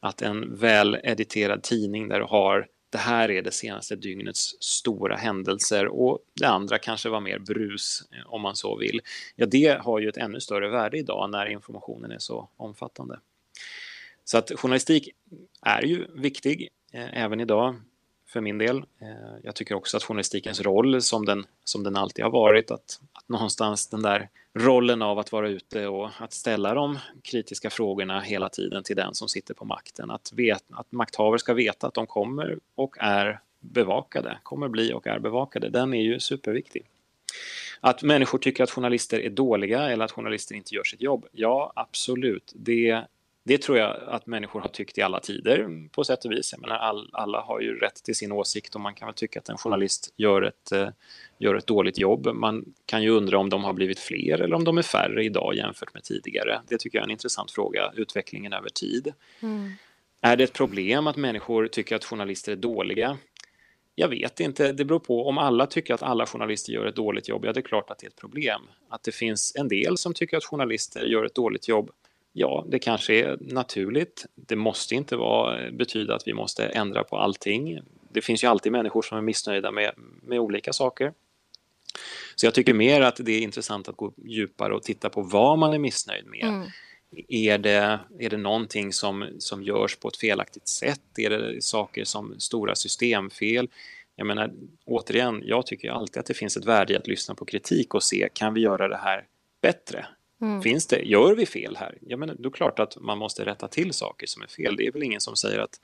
att en väl editerad tidning där du har det här är det senaste dygnets stora händelser och det andra kanske var mer brus eh, om man så vill. Ja, det har ju ett ännu större värde idag när informationen är så omfattande. Så att journalistik är ju viktig eh, även idag för min del. Eh, jag tycker också att journalistikens roll som den, som den alltid har varit, att, att någonstans den där rollen av att vara ute och att ställa de kritiska frågorna hela tiden till den som sitter på makten. Att, vet, att makthavare ska veta att de kommer och är bevakade, kommer bli och är bevakade, den är ju superviktig. Att människor tycker att journalister är dåliga eller att journalister inte gör sitt jobb, ja absolut, det det tror jag att människor har tyckt i alla tider på sätt och vis. Jag menar, all, alla har ju rätt till sin åsikt och man kan väl tycka att en journalist gör ett, eh, gör ett dåligt jobb. Man kan ju undra om de har blivit fler eller om de är färre idag jämfört med tidigare. Det tycker jag är en intressant fråga, utvecklingen över tid. Mm. Är det ett problem att människor tycker att journalister är dåliga? Jag vet inte, det beror på. Om alla tycker att alla journalister gör ett dåligt jobb, ja det är klart att det är ett problem. Att det finns en del som tycker att journalister gör ett dåligt jobb, Ja, det kanske är naturligt. Det måste inte vara, betyda att vi måste ändra på allting. Det finns ju alltid människor som är missnöjda med, med olika saker. Så jag tycker mer att det är intressant att gå djupare och titta på vad man är missnöjd med. Mm. Är, det, är det någonting som, som görs på ett felaktigt sätt? Är det saker som stora systemfel? Jag menar, återigen, jag tycker alltid att det finns ett värde i att lyssna på kritik och se, kan vi göra det här bättre? Mm. Finns det, gör vi fel här? Ja, men då är klart att man måste rätta till saker som är fel. Det är väl ingen som säger att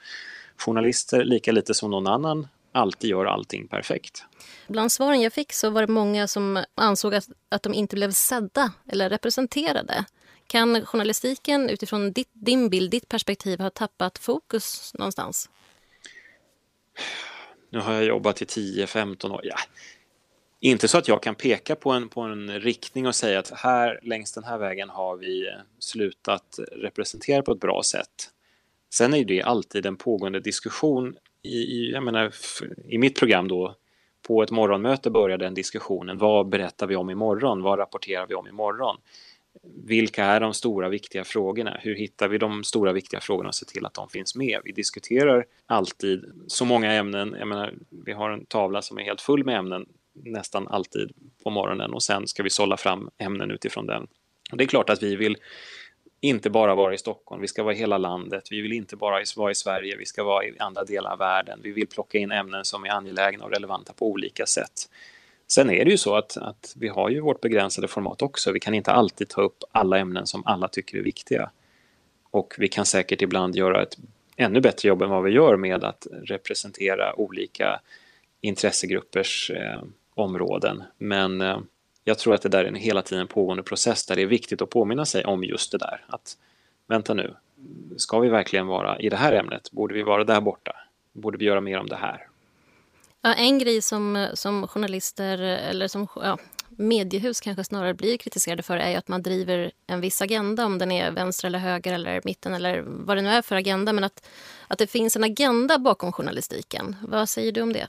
journalister, lika lite som någon annan, alltid gör allting perfekt. Bland svaren jag fick så var det många som ansåg att, att de inte blev sedda eller representerade. Kan journalistiken utifrån ditt, din bild, ditt perspektiv, ha tappat fokus någonstans? Nu har jag jobbat i 10-15 år. Ja, inte så att jag kan peka på en, på en riktning och säga att här längs den här vägen har vi slutat representera på ett bra sätt. Sen är det alltid en pågående diskussion. I, i, jag menar, I mitt program då, på ett morgonmöte började den diskussionen. Vad berättar vi om imorgon? Vad rapporterar vi om imorgon? Vilka är de stora viktiga frågorna? Hur hittar vi de stora viktiga frågorna och ser till att de finns med? Vi diskuterar alltid så många ämnen. Jag menar, vi har en tavla som är helt full med ämnen nästan alltid på morgonen och sen ska vi sålla fram ämnen utifrån den. Och det är klart att vi vill inte bara vara i Stockholm, vi ska vara i hela landet. Vi vill inte bara vara i Sverige, vi ska vara i andra delar av världen. Vi vill plocka in ämnen som är angelägna och relevanta på olika sätt. Sen är det ju så att, att vi har ju vårt begränsade format också. Vi kan inte alltid ta upp alla ämnen som alla tycker är viktiga. Och vi kan säkert ibland göra ett ännu bättre jobb än vad vi gör med att representera olika intressegruppers eh, områden. Men eh, jag tror att det där är en hela tiden pågående process där det är viktigt att påminna sig om just det där. Att vänta nu, ska vi verkligen vara i det här ämnet? Borde vi vara där borta? Borde vi göra mer om det här? Ja, en grej som, som journalister, eller som ja, mediehus kanske snarare blir kritiserade för är att man driver en viss agenda, om den är vänster eller höger eller mitten eller vad det nu är för agenda. Men att, att det finns en agenda bakom journalistiken. Vad säger du om det?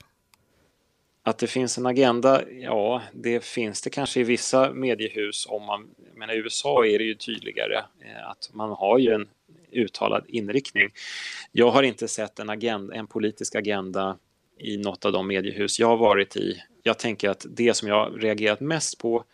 Att det finns en agenda, ja, det finns det kanske i vissa mediehus. Om man, men i USA är det ju tydligare eh, att man har ju en uttalad inriktning. Jag har inte sett en, agenda, en politisk agenda i något av de mediehus jag har varit i. Jag tänker att det som jag reagerat mest på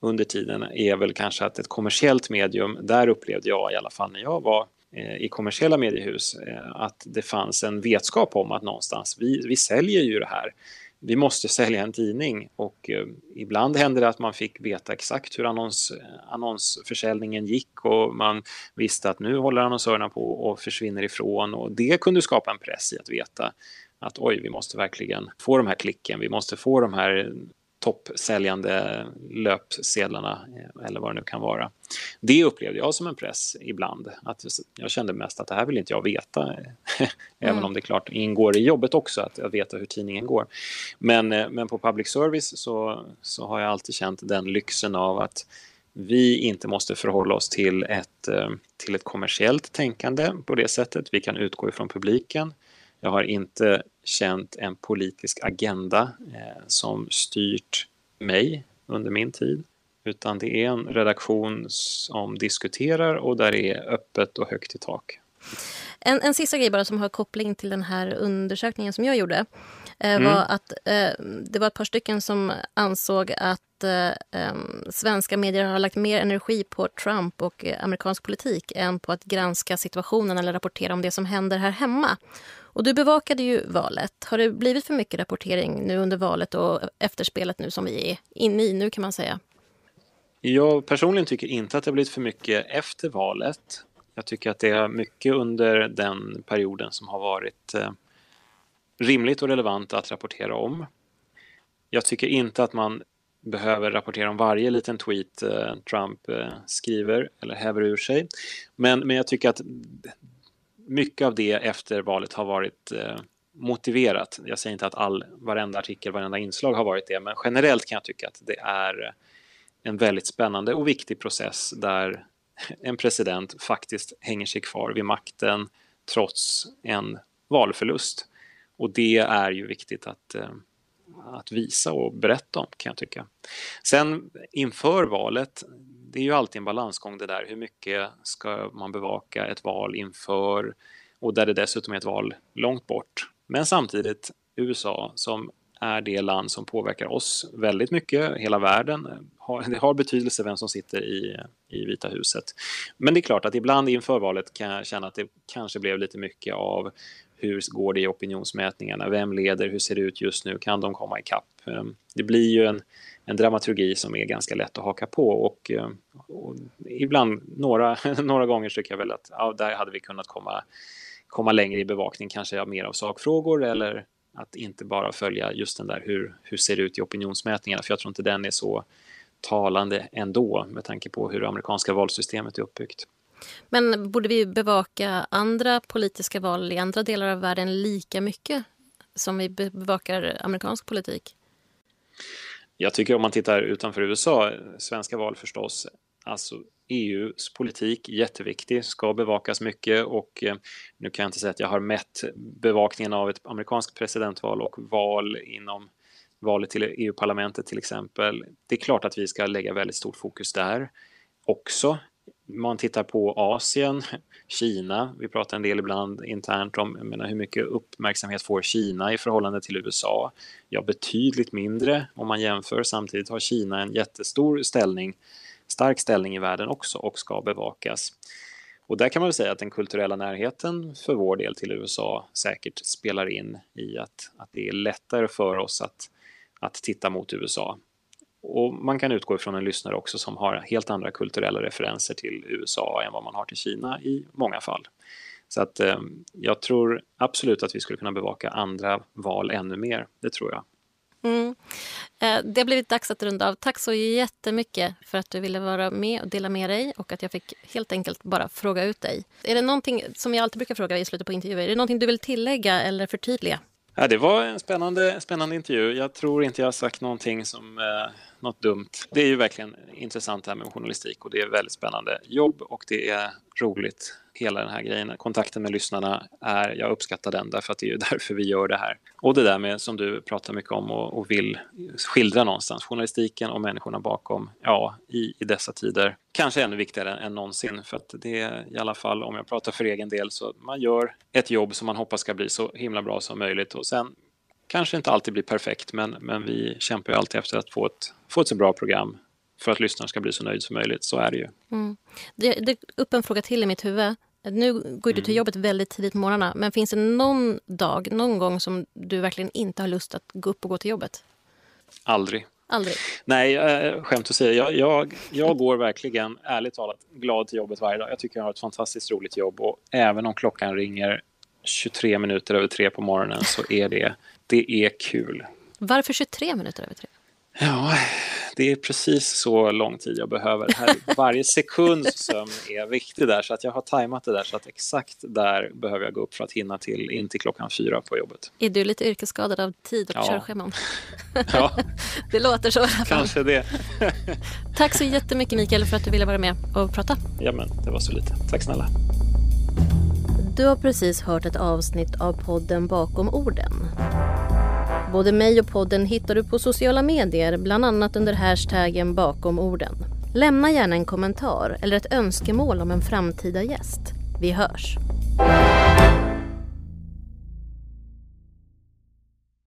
under tiden är väl kanske att ett kommersiellt medium, där upplevde jag i alla fall när jag var eh, i kommersiella mediehus, eh, att det fanns en vetskap om att någonstans, vi, vi säljer ju det här vi måste sälja en tidning och eh, ibland hände det att man fick veta exakt hur annons, annonsförsäljningen gick och man visste att nu håller annonsörerna på och försvinner ifrån och det kunde skapa en press i att veta att oj, vi måste verkligen få de här klicken, vi måste få de här toppsäljande löpsedlarna eh, eller vad det nu kan vara. Det upplevde jag som en press ibland. Att jag kände mest att det här vill inte jag veta. Även mm. om det klart ingår i jobbet också att jag veta hur tidningen går. Men, eh, men på public service så, så har jag alltid känt den lyxen av att vi inte måste förhålla oss till ett, eh, till ett kommersiellt tänkande på det sättet. Vi kan utgå ifrån publiken. Jag har inte känt en politisk agenda eh, som styrt mig under min tid. Utan det är en redaktion som diskuterar och där det är öppet och högt i tak. En, en sista grej bara som har koppling till den här undersökningen som jag gjorde. Eh, mm. var att eh, det var ett par stycken som ansåg att eh, svenska medier har lagt mer energi på Trump och eh, amerikansk politik än på att granska situationen eller rapportera om det som händer här hemma. Och du bevakade ju valet. Har det blivit för mycket rapportering nu under valet och efterspelet nu som vi är inne i nu kan man säga? Jag personligen tycker inte att det har blivit för mycket efter valet. Jag tycker att det är mycket under den perioden som har varit eh, rimligt och relevant att rapportera om. Jag tycker inte att man behöver rapportera om varje liten tweet eh, Trump eh, skriver eller häver ur sig. Men, men jag tycker att mycket av det efter valet har varit eh, motiverat. Jag säger inte att all, varenda artikel, varenda inslag har varit det, men generellt kan jag tycka att det är en väldigt spännande och viktig process där en president faktiskt hänger sig kvar vid makten trots en valförlust. Och det är ju viktigt att, eh, att visa och berätta om kan jag tycka. Sen inför valet det är ju alltid en balansgång det där. Hur mycket ska man bevaka ett val inför och där det dessutom är ett val långt bort. Men samtidigt USA som är det land som påverkar oss väldigt mycket, hela världen. Det har betydelse vem som sitter i, i Vita huset. Men det är klart att ibland inför valet kan jag känna att det kanske blev lite mycket av hur går det i opinionsmätningarna? Vem leder? Hur ser det ut just nu? Kan de komma ikapp? Ehm, det blir ju en, en dramaturgi som är ganska lätt att haka på och, eh, och ibland, några, några gånger tycker jag väl att ja, där hade vi kunnat komma, komma längre i bevakning, kanske mer av sakfrågor eller att inte bara följa just den där hur, hur ser det ut i opinionsmätningarna, för jag tror inte den är så talande ändå med tanke på hur det amerikanska valsystemet är uppbyggt. Men borde vi bevaka andra politiska val i andra delar av världen lika mycket som vi bevakar amerikansk politik? Jag tycker om man tittar utanför USA, svenska val förstås, alltså EUs politik jätteviktig, ska bevakas mycket och eh, nu kan jag inte säga att jag har mätt bevakningen av ett amerikanskt presidentval och val inom valet till EU-parlamentet till exempel. Det är klart att vi ska lägga väldigt stort fokus där också man tittar på Asien, Kina, vi pratar en del ibland internt om menar, hur mycket uppmärksamhet får Kina i förhållande till USA? Ja, betydligt mindre om man jämför. Samtidigt har Kina en jättestor ställning, stark ställning i världen också och ska bevakas. Och där kan man väl säga att den kulturella närheten för vår del till USA säkert spelar in i att, att det är lättare för oss att, att titta mot USA och man kan utgå ifrån en lyssnare också som har helt andra kulturella referenser till USA än vad man har till Kina i många fall. Så att eh, jag tror absolut att vi skulle kunna bevaka andra val ännu mer, det tror jag. Mm. Eh, det har blivit dags att runda av. Tack så jättemycket för att du ville vara med och dela med dig och att jag fick helt enkelt bara fråga ut dig. Är det någonting som jag alltid brukar fråga i slutet på intervjuer? Är det någonting du vill tillägga eller förtydliga? Ja, det var en spännande, spännande intervju. Jag tror inte jag har sagt någonting som eh, något dumt. Det är ju verkligen intressant det här med journalistik och det är väldigt spännande jobb och det är roligt. Hela den här grejen, kontakten med lyssnarna, är, jag uppskattar den därför att det är ju därför vi gör det här. Och det där med som du pratar mycket om och, och vill skildra någonstans, journalistiken och människorna bakom, ja, i, i dessa tider. Kanske ännu viktigare än någonsin för att det är i alla fall, om jag pratar för egen del, så man gör ett jobb som man hoppas ska bli så himla bra som möjligt och sen kanske inte alltid blir perfekt men, men vi kämpar ju alltid efter att få ett, få ett så bra program för att lyssnaren ska bli så nöjd som möjligt. Så är det ju. Mm. Det, det upp en fråga till i mitt huvud. Nu går du till mm. jobbet väldigt tidigt på morgnarna. Men finns det någon dag, någon gång som du verkligen inte har lust att gå upp och gå till jobbet? Aldrig. Aldrig? Nej, äh, skämt att säga. Jag, jag, jag går verkligen, ärligt talat, glad till jobbet varje dag. Jag tycker jag har ett fantastiskt roligt jobb och även om klockan ringer 23 minuter över tre på morgonen så är det, det är kul. Varför 23 minuter över tre? Ja, det är precis så lång tid jag behöver. Här, varje sekunds sömn är viktig där så att jag har tajmat det där så att exakt där behöver jag gå upp för att hinna till in till klockan fyra på jobbet. Är du lite yrkesskadad av tid och ja. körscheman? Ja. det låter så i alla fall. Kanske det. Tack så jättemycket Mikael för att du ville vara med och prata. Ja, men det var så lite. Tack snälla. Du har precis hört ett avsnitt av podden Bakom orden. Både mig och podden hittar du på sociala medier, bland annat under hashtaggen bakom orden. Lämna gärna en kommentar eller ett önskemål om en framtida gäst. Vi hörs!